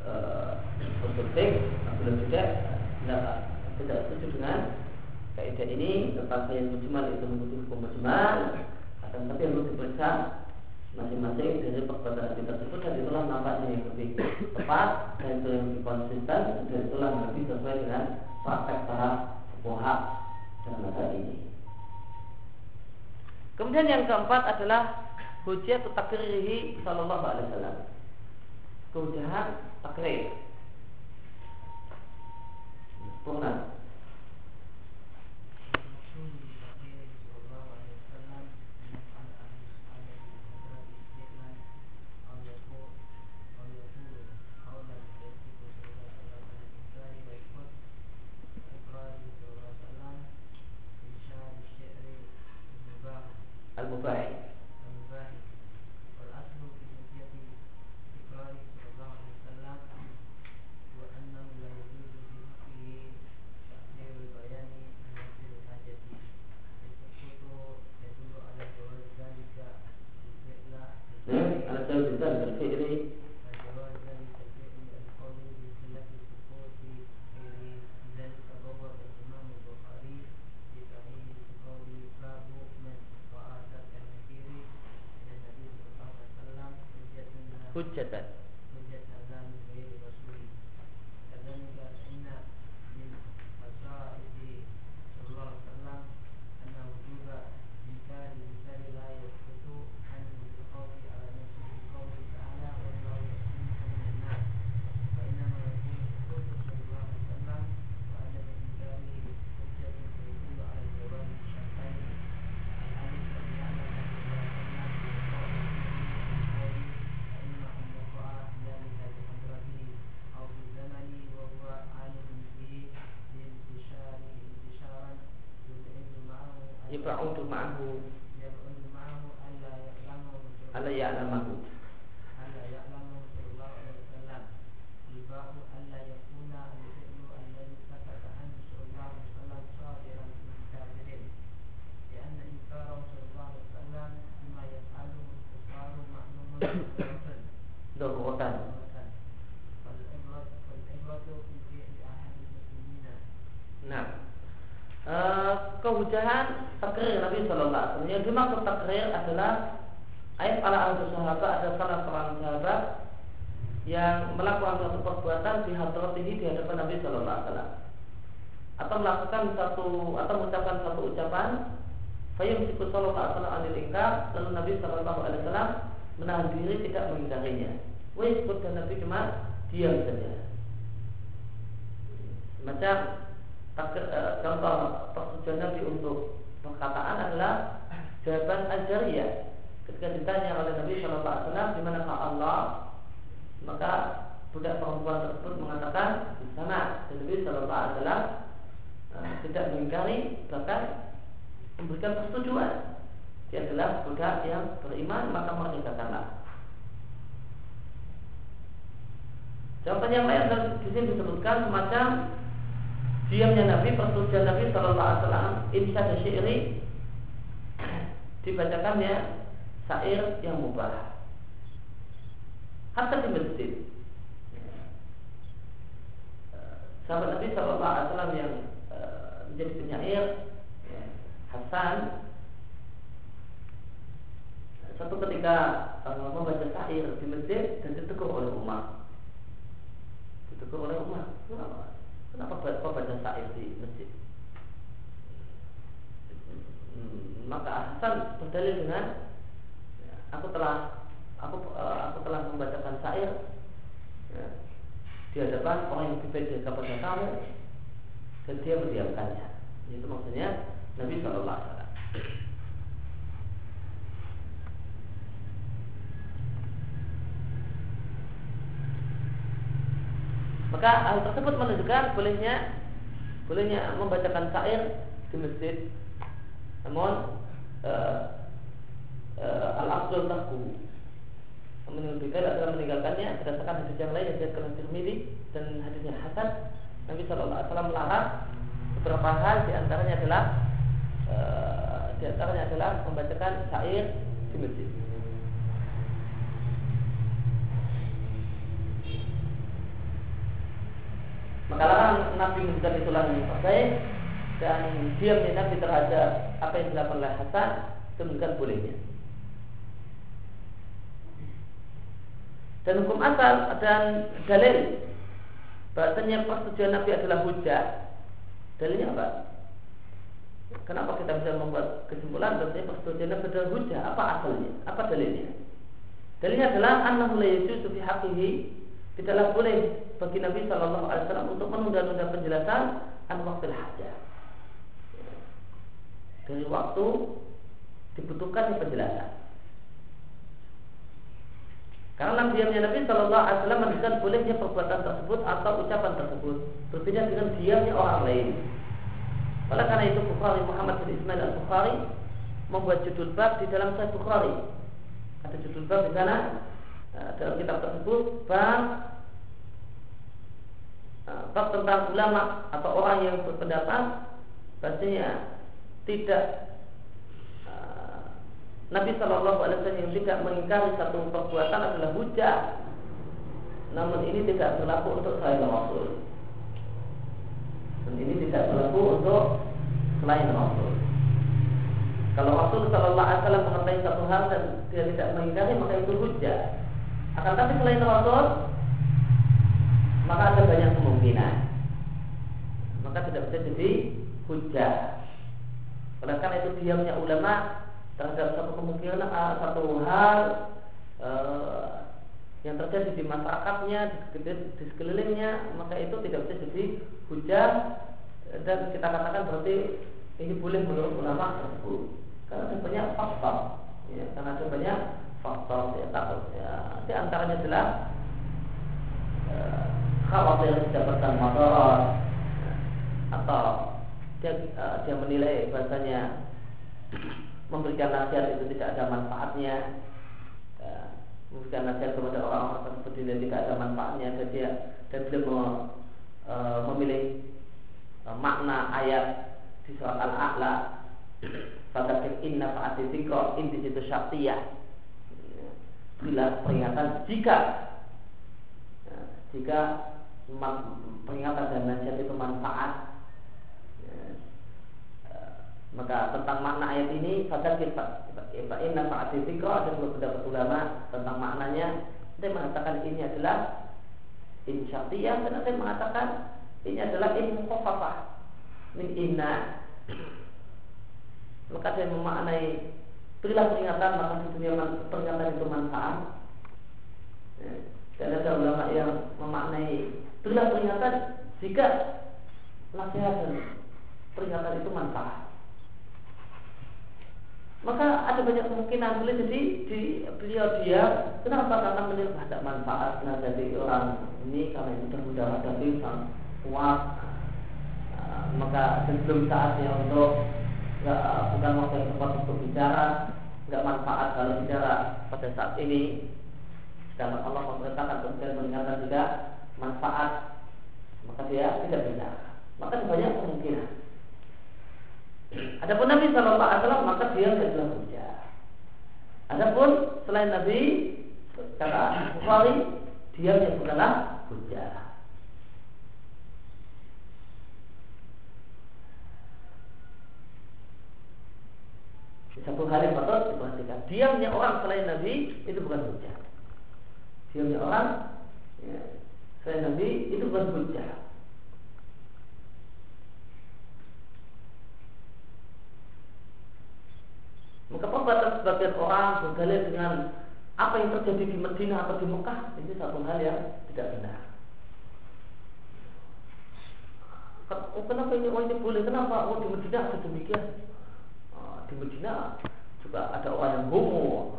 uh, Usul Abdullah Jude uh, tidak setuju dengan kaidah ini tentang yang mujmal itu mengikuti hukum mujmal akan tapi harus diperiksa masing-masing dari perbuatan kita tersebut dan itulah nampaknya yang lebih tepat dan itu yang lebih konsisten dan itulah yang lebih sesuai dengan praktek para fuqaha dalam masalah ini. Kemudian yang keempat adalah hujat takririhi sallallahu alaihi wasallam. Kehujahan takrir. Sempurna hujjatan yab'udu ma'ahu cuma diam saja Macam takir, eh, contoh persetujuan Nabi untuk perkataan adalah jawaban ajariyah. Ketika ditanya oleh Nabi Shallallahu Alaihi Wasallam di mana Allah, maka budak perempuan tersebut mengatakan di sana. Dan Nabi Shallallahu Alaihi Wasallam eh, tidak mengingkari bahkan memberikan persetujuan. Dia adalah budak yang beriman maka merdekakanlah. Jawaban yang lain dan di sini disebutkan semacam diamnya Nabi, persetujuan Nabi Shallallahu Alaihi Wasallam, insya syairi dibacakannya syair yang mubah. Hatta di masjid. Sahabat Nabi Shallallahu Alaihi Wasallam yang eh, menjadi penyair ya, Hasan satu ketika uh, membaca syair di masjid dan ditegur oleh Umar ditegur oleh Umar kenapa kau baca syair di masjid? Hmm, maka Hasan berdalil dengan ya, aku telah aku uh, aku telah membacakan syair ya, di hadapan orang yang lebih baik kamu dan dia mendiamkannya. Itu maksudnya Nabi Shallallahu Alaihi Wasallam Maka hal tersebut menunjukkan bolehnya bolehnya membacakan syair di masjid. Namun uh, uh, al afdal tahku menunjukkan adalah meninggalkannya berdasarkan hadis yang lain yang Tirmidzi dan hadisnya Hasan Nabi Shallallahu Alaihi Wasallam melarang beberapa hal di antaranya adalah uh, di antaranya adalah membacakan syair di masjid. Maka Nabi menunjukkan itu yang terbaik dan diamnya Nabi terhadap apa yang dilakukan oleh Hasan itu bolehnya. Dan hukum asal dan dalil bahasanya persetujuan Nabi adalah hujah. Dalilnya apa? Kenapa kita bisa membuat kesimpulan bahasanya persetujuan Nabi adalah hujah? Apa asalnya? Apa dalilnya? Dalilnya adalah annahu la yajuzu tidaklah boleh bagi Nabi Shallallahu Alaihi Wasallam untuk menunda-nunda penjelasan an waktu hajah. Dari waktu dibutuhkan penjelasan. Karena diamnya Nabi Shallallahu Alaihi Wasallam menunjukkan bolehnya perbuatan tersebut atau ucapan tersebut berbeda dengan diamnya orang lain. Oleh karena itu Bukhari Muhammad bin Ismail al Bukhari membuat judul bab di dalam Sahih Bukhari. Ada judul bab di sana dalam kitab tersebut bab bab tentang ulama atau orang yang berpendapat bahasanya tidak Nabi Shallallahu Alaihi Wasallam yang tidak mengingkari satu perbuatan adalah hujah, namun ini tidak berlaku untuk selain Rasul. Dan ini tidak berlaku untuk selain Rasul. Kalau Rasul Shallallahu Alaihi Wasallam mengetahui satu hal dan dia tidak mengingkari maka itu hujah. Akan tapi selain Rasul maka ada banyak kemungkinan. Maka tidak bisa jadi hujah. Oleh karena itu diamnya ulama terhadap satu kemungkinan satu hal uh, yang terjadi di masyarakatnya di, di sekelilingnya maka itu tidak bisa jadi hujah dan kita katakan berarti ini boleh menurut ulama tersebut karena ada banyak faktor ya, karena ada banyak faktor ya takut ya di antaranya uh, khawatir mendapatkan motor atau dia, uh, dia menilai bahasanya memberikan nasihat itu tidak ada manfaatnya ya, memberikan nasihat kepada orang-orang tersebut dia tidak ada manfaatnya dan dia dan mau, e, memilih e, makna ayat di surat al-a'la Fadakir inna fa'ati zikro In di situ syartiyah. Bila peringatan jika Jika Peringatan dan nasihat itu manfaat. Ya, Maka tentang makna ayat ini Fadakir inna fa'ati zikro Ada pendapat ulama tentang maknanya. Dia mengatakan ini adalah In syartiyah Dan ada mengatakan Ini adalah in mukhafafah Min inna. Maka saya memaknai berilah peringatan maka sesungguhnya peringatan itu manfaat. Ya. dan ada ulama yang memaknai berilah peringatan jika nasihat dan peringatan itu manfaat. Maka ada banyak kemungkinan boleh jadi di beliau dia kenapa? Karena melihat ada manfaat. Nah jadi orang ini karena itu termudah hadapi sang kuat nah, maka sebelum saatnya untuk nggak bukan waktu yang tepat untuk bicara nggak manfaat kalau bicara pada saat ini. Sedangkan Allah memerintahkan kemudian mengingatkan juga manfaat maka dia tidak bicara maka banyak kemungkinan Adapun Nabi Shallallahu Alaihi Wasallam maka dia adalah hujah. Adapun selain Nabi kata Bukhari dia bukanlah hujah. satu hal yang patut diperhatikan. Diamnya orang selain Nabi itu bukan hujah. Diamnya orang ya, selain Nabi itu bukan hujah. Maka pembatasan sebagian orang berdalil dengan apa yang terjadi di Medina atau di Mekah itu satu hal yang tidak benar. Oh, kenapa ini oh ini boleh? Kenapa? Oh di Medina ada demikian di Medina juga ada orang yang homo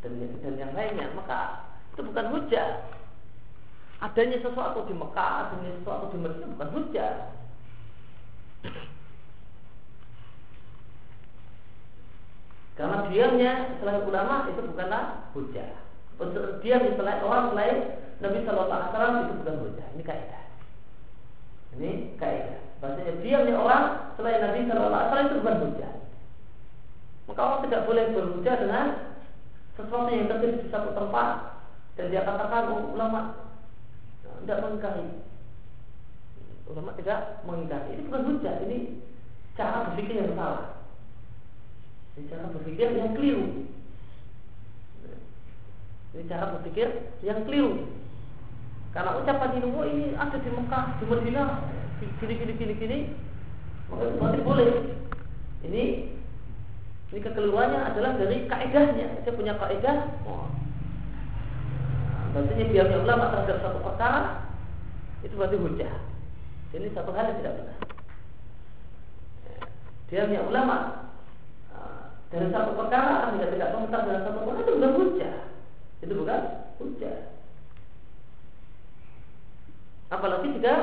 dan dan yang lainnya maka itu bukan hujah adanya sesuatu di Mekah adanya sesuatu di Medina bukan hujah. Karena diamnya selain ulama itu bukanlah hujah. Untuk diam orang selain Nabi Shallallahu Alaihi itu bukan hujah. Ini kaidah. Ini kaidah. Bahasanya diamnya orang selain Nabi Shallallahu Alaihi itu bukan hujah. Maka orang tidak boleh berhujah dengan sesuatu yang terjadi di satu tempat dan dia katakan oh, ulama tidak mengingkari. Ulama tidak mengingkari. Ini bukan hujah, ini cara berpikir yang salah. Ini cara berpikir yang keliru. Ini cara berpikir yang keliru. Karena ucapan ini, oh ini ada di Mekah, di Madinah, gini gini gini gini, maka itu boleh. Ini ini kekeliruannya adalah dari kaedahnya. Dia punya kaedah. Oh. Maksudnya biarnya ulama terhadap satu perkara itu berarti hujah. Ini satu hal yang tidak benar. Diamnya ulama ah, dari satu perkara tidak tidak komentar dalam satu perkara itu bukan hujah. Itu bukan hujah. Apalagi jika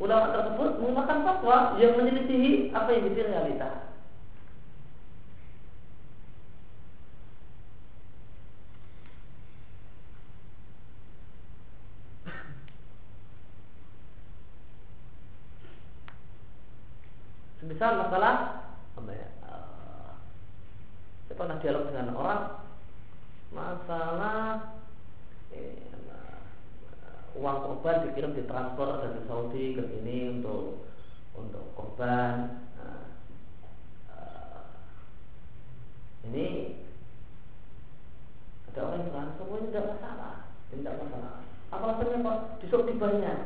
ulama tersebut menggunakan fatwa yang menyelisihi apa yang menjadi realita. Misal masalah apa ya? Uh, saya pernah dialog dengan orang masalah eh, uang korban dikirim di transfer dari Saudi ke sini untuk untuk korban. Nah, uh, ini ada orang yang bilang semuanya tidak masalah, tidak masalah. Apa alasannya pak? Di Saudi banyak,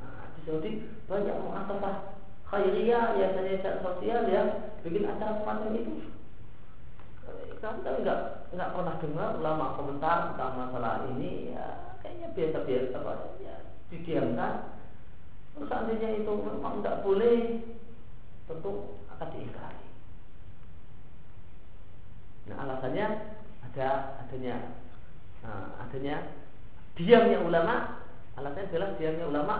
nah, di Saudi banyak muasabah khairiyah biasanya sosial yang bikin acara semacam itu. Kami kan nggak nggak pernah dengar ulama komentar tentang masalah ini? Ya kayaknya biasa-biasa apa ya didiamkan. Terus seandainya itu memang nggak boleh tentu akan diingkari. Nah alasannya ada adanya nah, adanya diamnya ulama. Alasannya adalah diamnya ulama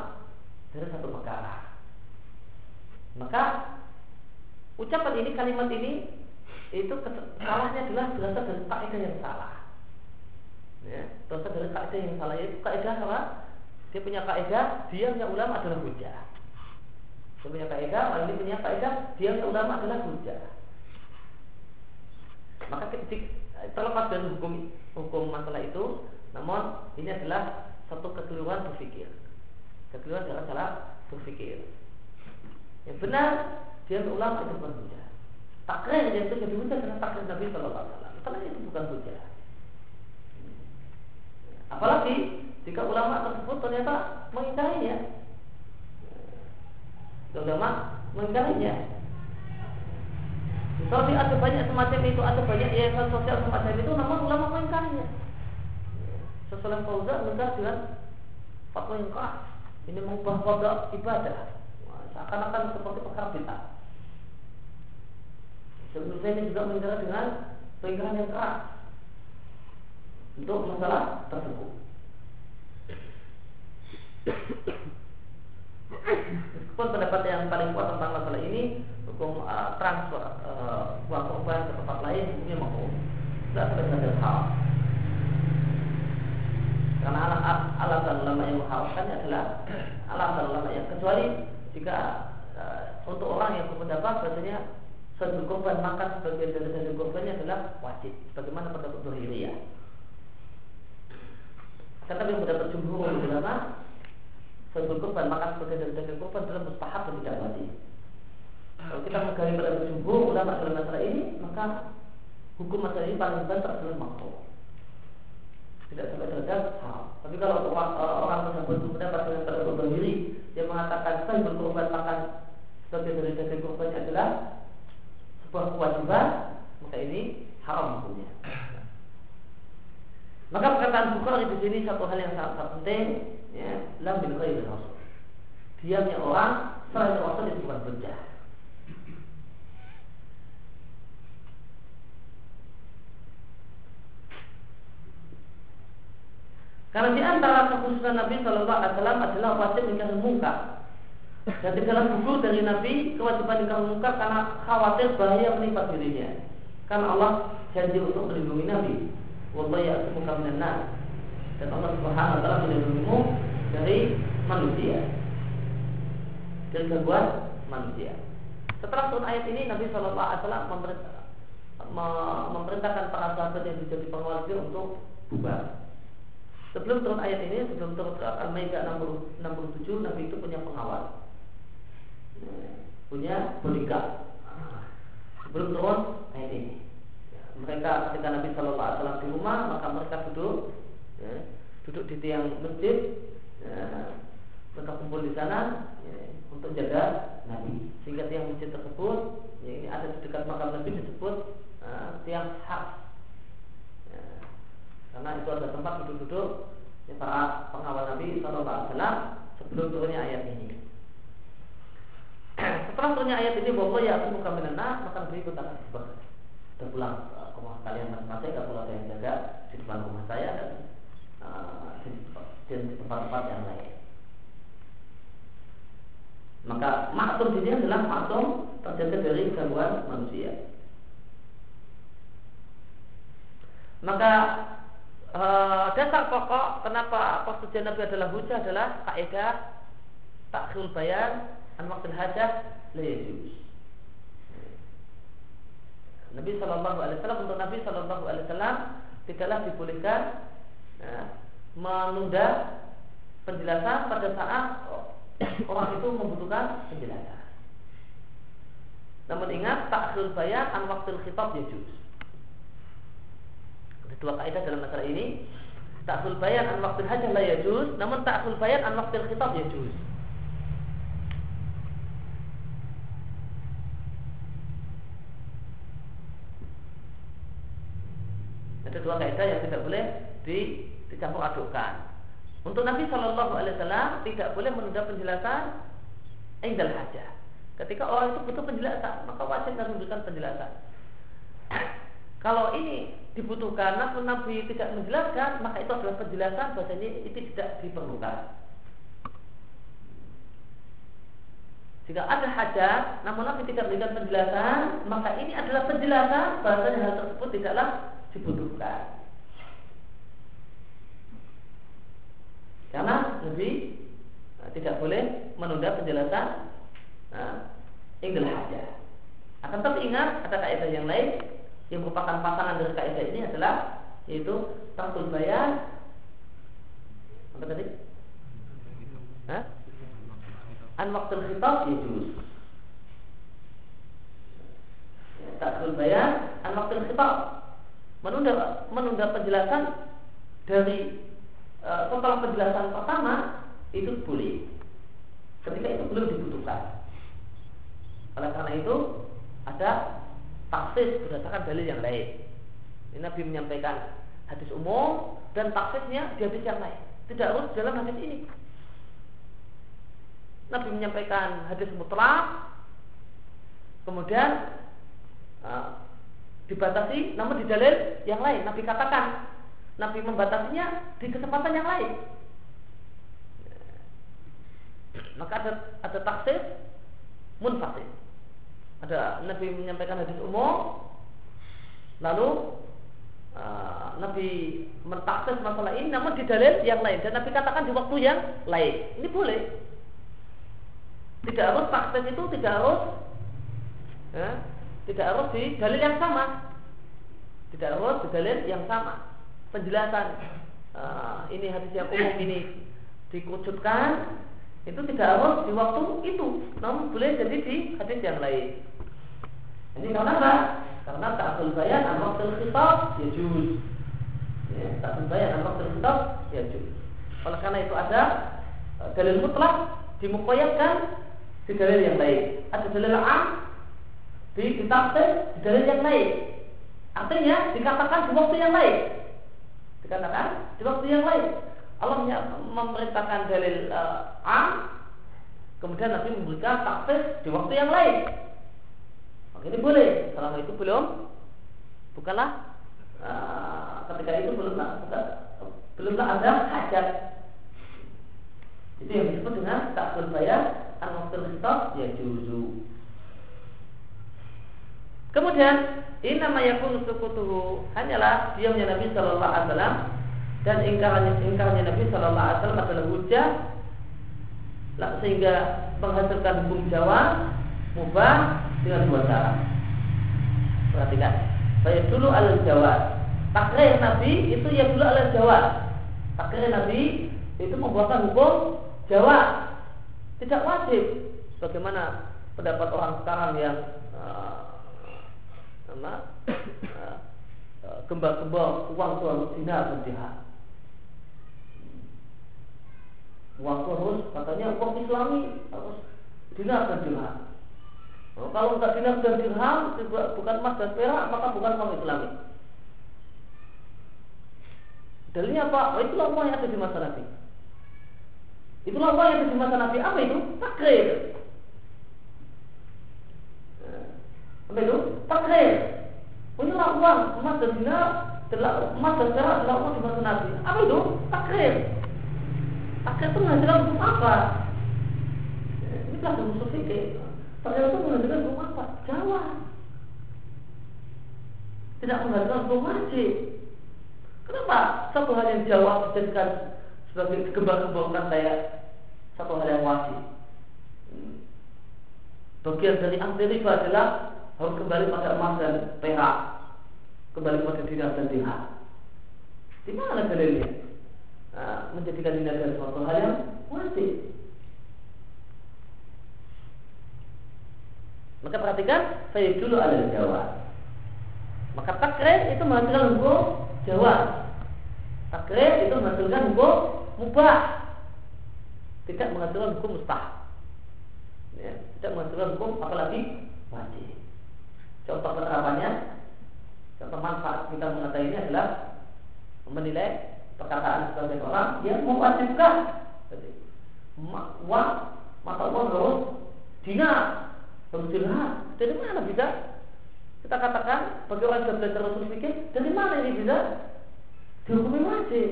dari satu perkara maka ucapan ini, kalimat ini itu salahnya adalah berasal dari kaidah yang salah. Ya, berasal dari kaidah yang salah yaitu kaidah apa? Dia punya kaidah diamnya ulama adalah hujah. Dia punya kaidah, orang ini punya kaidah diamnya ulama adalah hujah. Maka terlepas dari hukum hukum masalah itu, namun ini adalah satu kekeliruan berpikir. Kekeliruan dalam cara berpikir. Yang benar, dia ulama itu bukan hujah. Takrir yang itu jadi hujah karena takrir Nabi Shallallahu Alaihi Wasallam. Karena itu bukan hujah. Apalagi jika ulama tersebut ternyata mengingkarinya. Ulama mengingkarinya. Tapi ada banyak semacam itu, ada banyak yayasan sosial semacam itu, namun ulama mengingkarinya. Sesuai Fauzan mengingkar dengan fatwa yang keras. Ini mengubah kodok ibadah. Seakan-akan seperti perkara bid'ah. Sebelum ini juga mengingkari dengan pengingkaran yang keras untuk masalah tersebut. Meskipun pendapat yang paling kuat tentang masalah ini hukum uh, transfer uh, uang korban ke tempat lain hukumnya mau tidak sampai hal. Karena alasan ulama yang mengharapkannya adalah alasan ulama yang kecuali jika uh, untuk orang yang berpendapat bahasanya satu korban makan sebagian dari satu korbannya adalah wajib sebagaimana pendapat ya. Tetapi yang mendapat jumhur ulama satu korban makan sebagian dari daging korban dalam mustahab dan tidak wajib. Kalau kita menggali pada jumhur ulama dalam masalah ini, maka hukum masalah ini paling besar adalah makruh tidak sampai derajat hal. Tapi kalau orang, orang tersebut berpendapat dengan terlalu diri yang mengatakan saya berkorban makan sebagai dari daging korbannya adalah sebuah kewajiban, maka ini haram hukumnya. Maka perkataan Bukhari di sini satu hal yang sangat, sangat penting, ya, lam bin khairil. Diamnya orang selain rasul itu bukan berjah. Karena di antara kekhususan Nabi Shallallahu Alaihi Wasallam adalah wajib ingkar muka. Dan tidaklah gugur dari Nabi kewajiban ingkar muka karena khawatir bahaya menimpa dirinya. Karena Allah janji untuk melindungi Nabi. Wallahu ya'tumuka minan. Dan Allah Subhanahu wa taala melindungimu dari manusia. Dari gangguan manusia. Setelah turun ayat ini Nabi Shallallahu Alaihi Wasallam memerintahkan para sahabat yang menjadi pengawal untuk bubar Sebelum turun ayat ini, sebelum turun Al-Maidah 67, Nabi itu punya pengawal. Punya bodyguard. Sebelum turun ayat ini. Mereka ketika Nabi Shallallahu Alaihi Wasallam di rumah, maka mereka duduk, ya, duduk di tiang masjid, ya, mereka kumpul di sana ya, untuk jaga Nabi. Sehingga tiang masjid tersebut, ya, ini ada di dekat makam Nabi disebut uh, tiang hak karena itu ada tempat duduk-duduk ya, para pengawal Nabi Shallallahu Alaihi Wasallam sebelum turunnya ayat ini. Setelah turunnya ayat ini bahwa ya aku bukan menenang maka Nabi ikut akan disebut. Sudah pulang eh, ke rumah kalian masing-masing, yang jaga di depan rumah saya dan uh, di, di tempat-tempat yang lain. Maka maksum ini adalah maksum terjaga dari gangguan manusia. Maka uh, dasar pokok kenapa persetujuan Nabi adalah hujah adalah kaidah takhul bayan an waktu hajah la Nabi Shallallahu Alaihi Wasallam untuk Nabi Shallallahu Alaihi Wasallam tidaklah dibolehkan ya, menunda penjelasan pada saat orang itu membutuhkan penjelasan. Namun ingat takhul bayan an waktu khitab yajuz dua kaidah dalam masalah ini takul bayan an waktu hajah la yajuz namun takul bayan an waktu khitab yajuz. Ada dua kaidah yang tidak boleh di, dicampur adukkan. Untuk Nabi Shallallahu Alaihi Wasallam tidak boleh menunda penjelasan indal hajah ketika orang itu butuh penjelasan maka wajib Nabi memberikan penjelasan kalau ini dibutuhkan namun Nabi tidak menjelaskan maka itu adalah penjelasan bahasanya itu tidak diperlukan Jika ada hajat, namun Nabi tidak memberikan penjelasan, maka ini adalah penjelasan bahasanya hal tersebut tidaklah dibutuhkan. Karena Nabi eh, tidak boleh menunda penjelasan nah, ingil hajat. Akan tapi ingat ada kaidah yang lain yang merupakan pasangan dari kaidah ini adalah yaitu takul bayan apa tadi? Hah? An waktu khitab yajuz. Takul bayan an waktu khitab menunda menunda penjelasan dari setelah penjelasan pertama itu boleh ketika itu belum dibutuhkan oleh karena itu ada taksis berdasarkan dalil yang lain. Ini Nabi menyampaikan hadis umum dan taksisnya di hadis yang lain. Tidak harus dalam hadis ini. Nabi menyampaikan hadis mutlak kemudian uh, dibatasi namun di dalil yang lain. Nabi katakan Nabi membatasinya di kesempatan yang lain. Maka ada ada taksir munfasil ada Nabi menyampaikan hadis umum lalu uh, Nabi mentaksis masalah ini namun di dalil yang lain dan Nabi katakan di waktu yang lain ini boleh tidak harus taksis itu tidak harus ya, tidak harus di dalil yang sama. Tidak harus di dalil yang sama. Penjelasan uh, ini hadis yang umum ini dikucutkan itu tidak harus di waktu itu, namun boleh jadi di hadis yang lain. Ini karena apa? Karena tak bayan an waktu khitab ya juz. Ya, tak bayan an waktu khitab ya juz. Oleh karena itu ada uh, dalil mutlak dimukoyatkan di dalil yang lain. Ada dalil am di ditafsir di dalil yang lain. Artinya dikatakan di waktu yang lain. Dikatakan di waktu yang lain. Allah memerintahkan dalil uh, am, kemudian Nabi memberikan tafsir di waktu yang lain. Ini boleh. Selama itu belum, bukanlah uh, ketika itu belum belumlah ada hajat. Itu yang disebut dengan tak berbayar an-waktul ya juzu. Kemudian ini nama yakun sukutuhu hanyalah diamnya Nabi Shallallahu Alaihi Wasallam dan ingkarnya ingkarnya Nabi Shallallahu Alaihi Wasallam adalah hujah sehingga menghasilkan hukum Jawa mubah dengan dua cara. Perhatikan, saya dulu al Jawa. Takrir Nabi itu ya dulu al Jawa. Takrir Nabi itu membuatkan hukum Jawa. Tidak wajib. Bagaimana pendapat orang sekarang yang uh, sama uh, uh, gembar-gembar uang harus dinar dan dirham. Uang harus katanya uang Islami harus dinar dan dirham. Oh, kalau enggak dinar dan dirham bukan emas dan perak maka bukan uang Islami. Dalilnya apa? Oh, itulah uang yang ada di masa Nabi. Itulah uang yang ada di masa Nabi. Apa itu? Takrir. Apa itu? Takrir. Inilah uang emas dan dinar telah emas dan perak adalah uang di masa Nabi. Apa itu? Takrir. Takrir itu menghasilkan hukum apa? Ini kelas musuh fikih. Takrir itu menghasilkan hukum apa? Jawab. Tidak menghasilkan hukum wajib. Kenapa satu hal yang jawab dijadikan sebagai kembang-kembangkan saya satu hal yang wajib? Bagian dari anti adalah harus kembali pada emas dan perak kembali pada dinar dan dirham di mana dalilnya nah, menjadikan ini adalah suatu hal yang wajib maka perhatikan saya dulu ada Jawa. Maka takrir itu menghasilkan hukum Jawa. Takrir itu menghasilkan hukum mubah. Tidak menghasilkan hukum mustahab. Ya, tidak menghasilkan hukum apalagi wajib. Contoh penerapannya, contoh manfaat kita mengetahui ini adalah menilai perkataan sebagai orang yang mewajibkan. Uang mata uang harus dinar dirham dari mana bisa kita katakan bagi orang yang belajar usul fikih dari mana ini bisa dihukumi wajib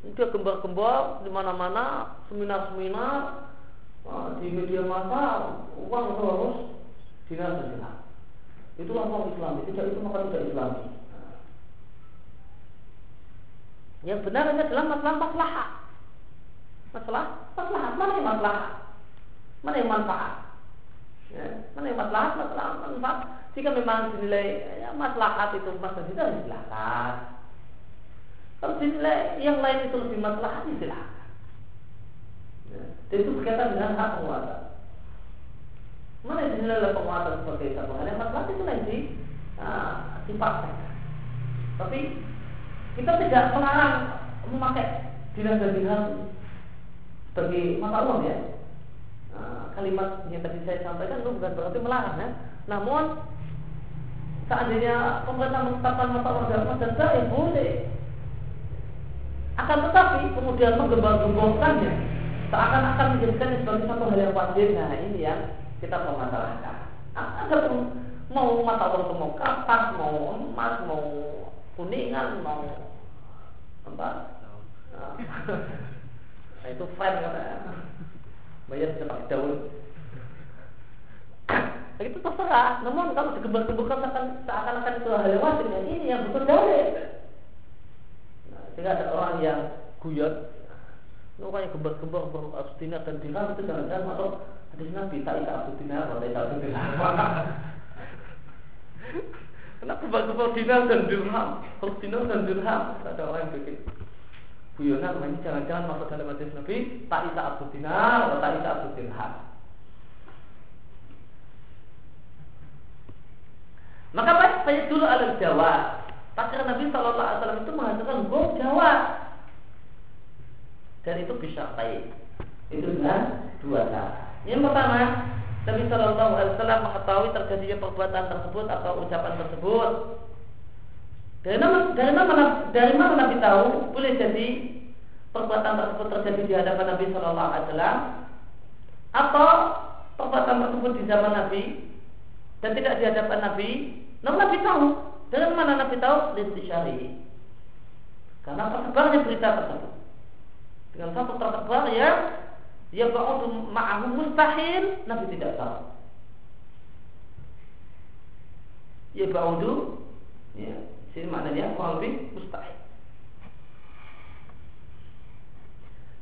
dia gembar-gembar di mana-mana seminar-seminar uh, di media massa uang itu harus dinar dirham. Itulah uang Islam. Tidak itu maka tidak Islami. Yang benar adalah masalah masalah. Masalah masalah mana yang masalah? Mana yang manfaat? Ya, mana yang masalah? Masalah manfaat. Jika memang dinilai ya, maslahat itu masalah itu silakan. Kalau dinilai yang lain itu lebih maslahat, ya silakan. Ya. Dan itu berkaitan dengan hak penguasa. Mana yang dinilai oleh penguasa sebagai hal yang masalah itu nanti uh, dipaksakan. Tapi kita tidak melarang memakai dinar dan dirham sebagai mata uang ya. Nah, kalimat yang tadi saya sampaikan itu bukan berarti melarang ya. Namun seandainya pemerintah menetapkan mata uang dalam dan ya boleh. Akan tetapi kemudian menggembar-gemborkannya seakan-akan menjadikan sebagai satu hal yang wajib. Nah ini yang kita permasalahkan. Ada pun mau mata uang itu mau kapas, mau emas, mau kuningan, mau apa? Nah, itu friend kata bayar bisa pakai daun. Nah, itu terserah. Namun kalau digembar-gemburkan seakan-akan itu hal yang wajib, ya ini yang betul dalil. Nah, sehingga ada orang yang guyot, orang yang gembar-gembar dinar dan dirham itu jangan-jangan masuk hadis Nabi tak ika abu dinar tak abu dirham. Kenapa gembar-gembar dinar dan dirham? Harus dinar dan dirham. Ada orang yang bikin guyonan ini jangan-jangan masuk dalam hadis Nabi tak ika abu dinar atau tak ika abu dirham. Maka saya dulu alal jawab. Takdir Nabi Shallallahu Alaihi Wasallam itu menghasilkan hukum jawab. Dan itu bisa baik. Itu dengan dua cara. Yang pertama, Nabi Shallallahu Alaihi Wasallam mengetahui terjadinya perbuatan tersebut atau ucapan tersebut. Dari mana, dari mana, dari mana Nabi tahu? Boleh jadi perbuatan tersebut terjadi di hadapan Nabi Shallallahu Alaihi Wasallam atau perbuatan tersebut di zaman Nabi dan tidak di hadapan Nabi. Namun Nabi tahu. Dari mana Nabi tahu? syari. Karena tersebarnya berita tersebut. Dengan satu tersebar ya ya ba'udu ma'ahu mustahil Nabi tidak tahu. Ya ba'udu ya, sini maknanya kurang lebih mustahil.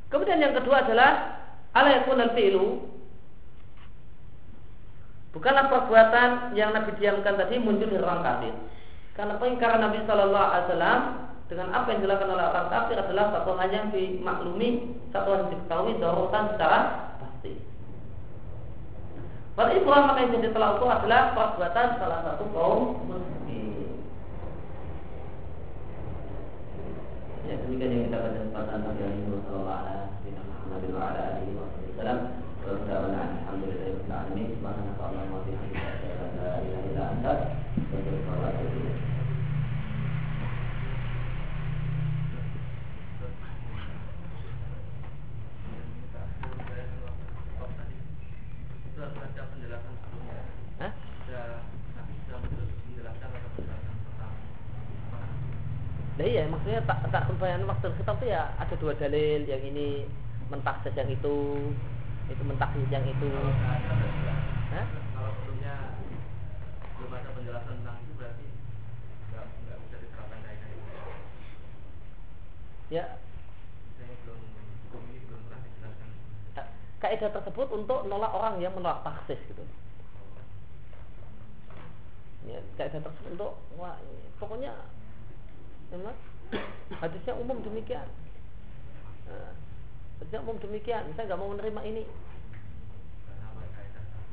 Kemudian yang kedua adalah ala yakun al-fi'lu Bukanlah perbuatan yang Nabi diamkan tadi muncul dari orang kafir. Karena karena Nabi Shallallahu Alaihi Wasallam dengan apa yang dilakukan oleh orang kafir adalah satu hal yang dimaklumi, satu hal yang diketahui darurat secara pasti. Pada ibrah maka yang jadi telah itu adalah perbuatan salah satu kaum muslim. Ya demikian yang kita baca pada Nabi Sallallahu Alaihi Wasallam. Alhamdulillah, Subhanallah, wa bihamdihi, la ilaha illa anta, astaghfiruka wa atubu ilaik. Nah iya maksudnya bayan waktu kita tuh ya ada dua dalil yang ini mentaksis yang itu itu mentaksis yang itu. Hah? Kalau sebelumnya belum ada penjelasan tentang itu berarti nggak nggak bisa diterapkan kaidah itu. Ya. Misalnya belum hukum ini belum pernah dijelaskan. Kaidah tersebut untuk nolak orang yang menolak taksis gitu. Ya, kaidah tersebut untuk wah, pokoknya memang hadisnya umum demikian. Nah, hadisnya umum demikian. Saya nggak mau menerima ini.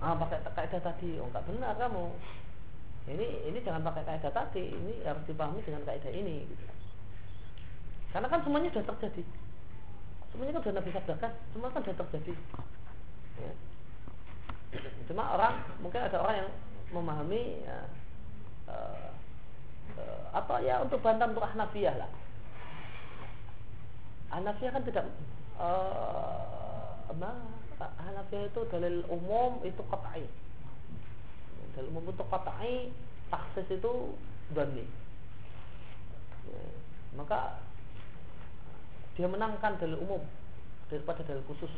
Ah, pakai kaidah tadi. Oh, nggak benar kamu. Ini ini jangan pakai kaidah tadi. Ini harus dipahami dengan kaidah ini. Karena kan semuanya sudah terjadi. Semuanya kan sudah Nabi sabdakan. Semua kan sudah terjadi. Ya. Cuma orang mungkin ada orang yang memahami ya, uh, atau ya untuk bantahan untuk Ahnafiyah lah. Ahnafiyah kan tidak uh, Hanafiyah itu dalil umum itu qat'i. Dalil umum itu qat'i, taksis itu dhanni. Maka dia menangkan dalil umum daripada dalil khusus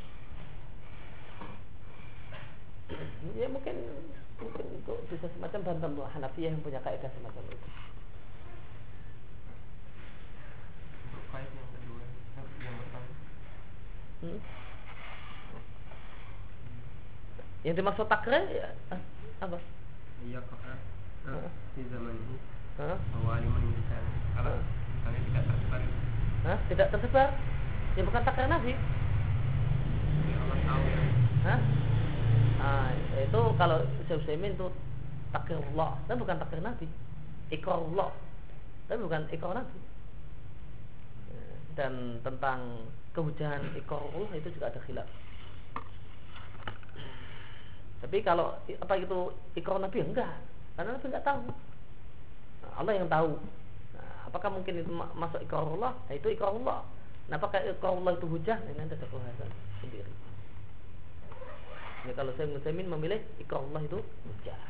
ya mungkin mungkin itu bisa semacam bantam Hanafiyah yang punya kaidah semacam itu Yang kedua, eh, yang pertama. hmm? yang dimaksud takrir ya ah, apa Iya kakak. Heeh. Di zaman ini Hah? bahwa kalau misalnya tidak tersebar Hah? tidak tersebar ya bukan takrir nabi ya Allah tahu ya. Hah? Nah, itu kalau Syekh Utsaimin itu takdirullah, tapi bukan takdir Nabi. Ikrarullah. Tapi bukan ikrar Nabi. Dan tentang kehujahan ikrarullah itu juga ada khilaf. Tapi kalau apa itu ikrar Nabi enggak, karena Nabi enggak tahu. Nah, Allah yang tahu. Nah, apakah mungkin itu ma- masuk ikrarullah? Nah, itu ikrarullah. Nah, apakah ikrarullah itu hujah? Nah, Ini ada pembahasan sendiri. Ya kalau saya Muslimin memilih ikrarullah itu hujah.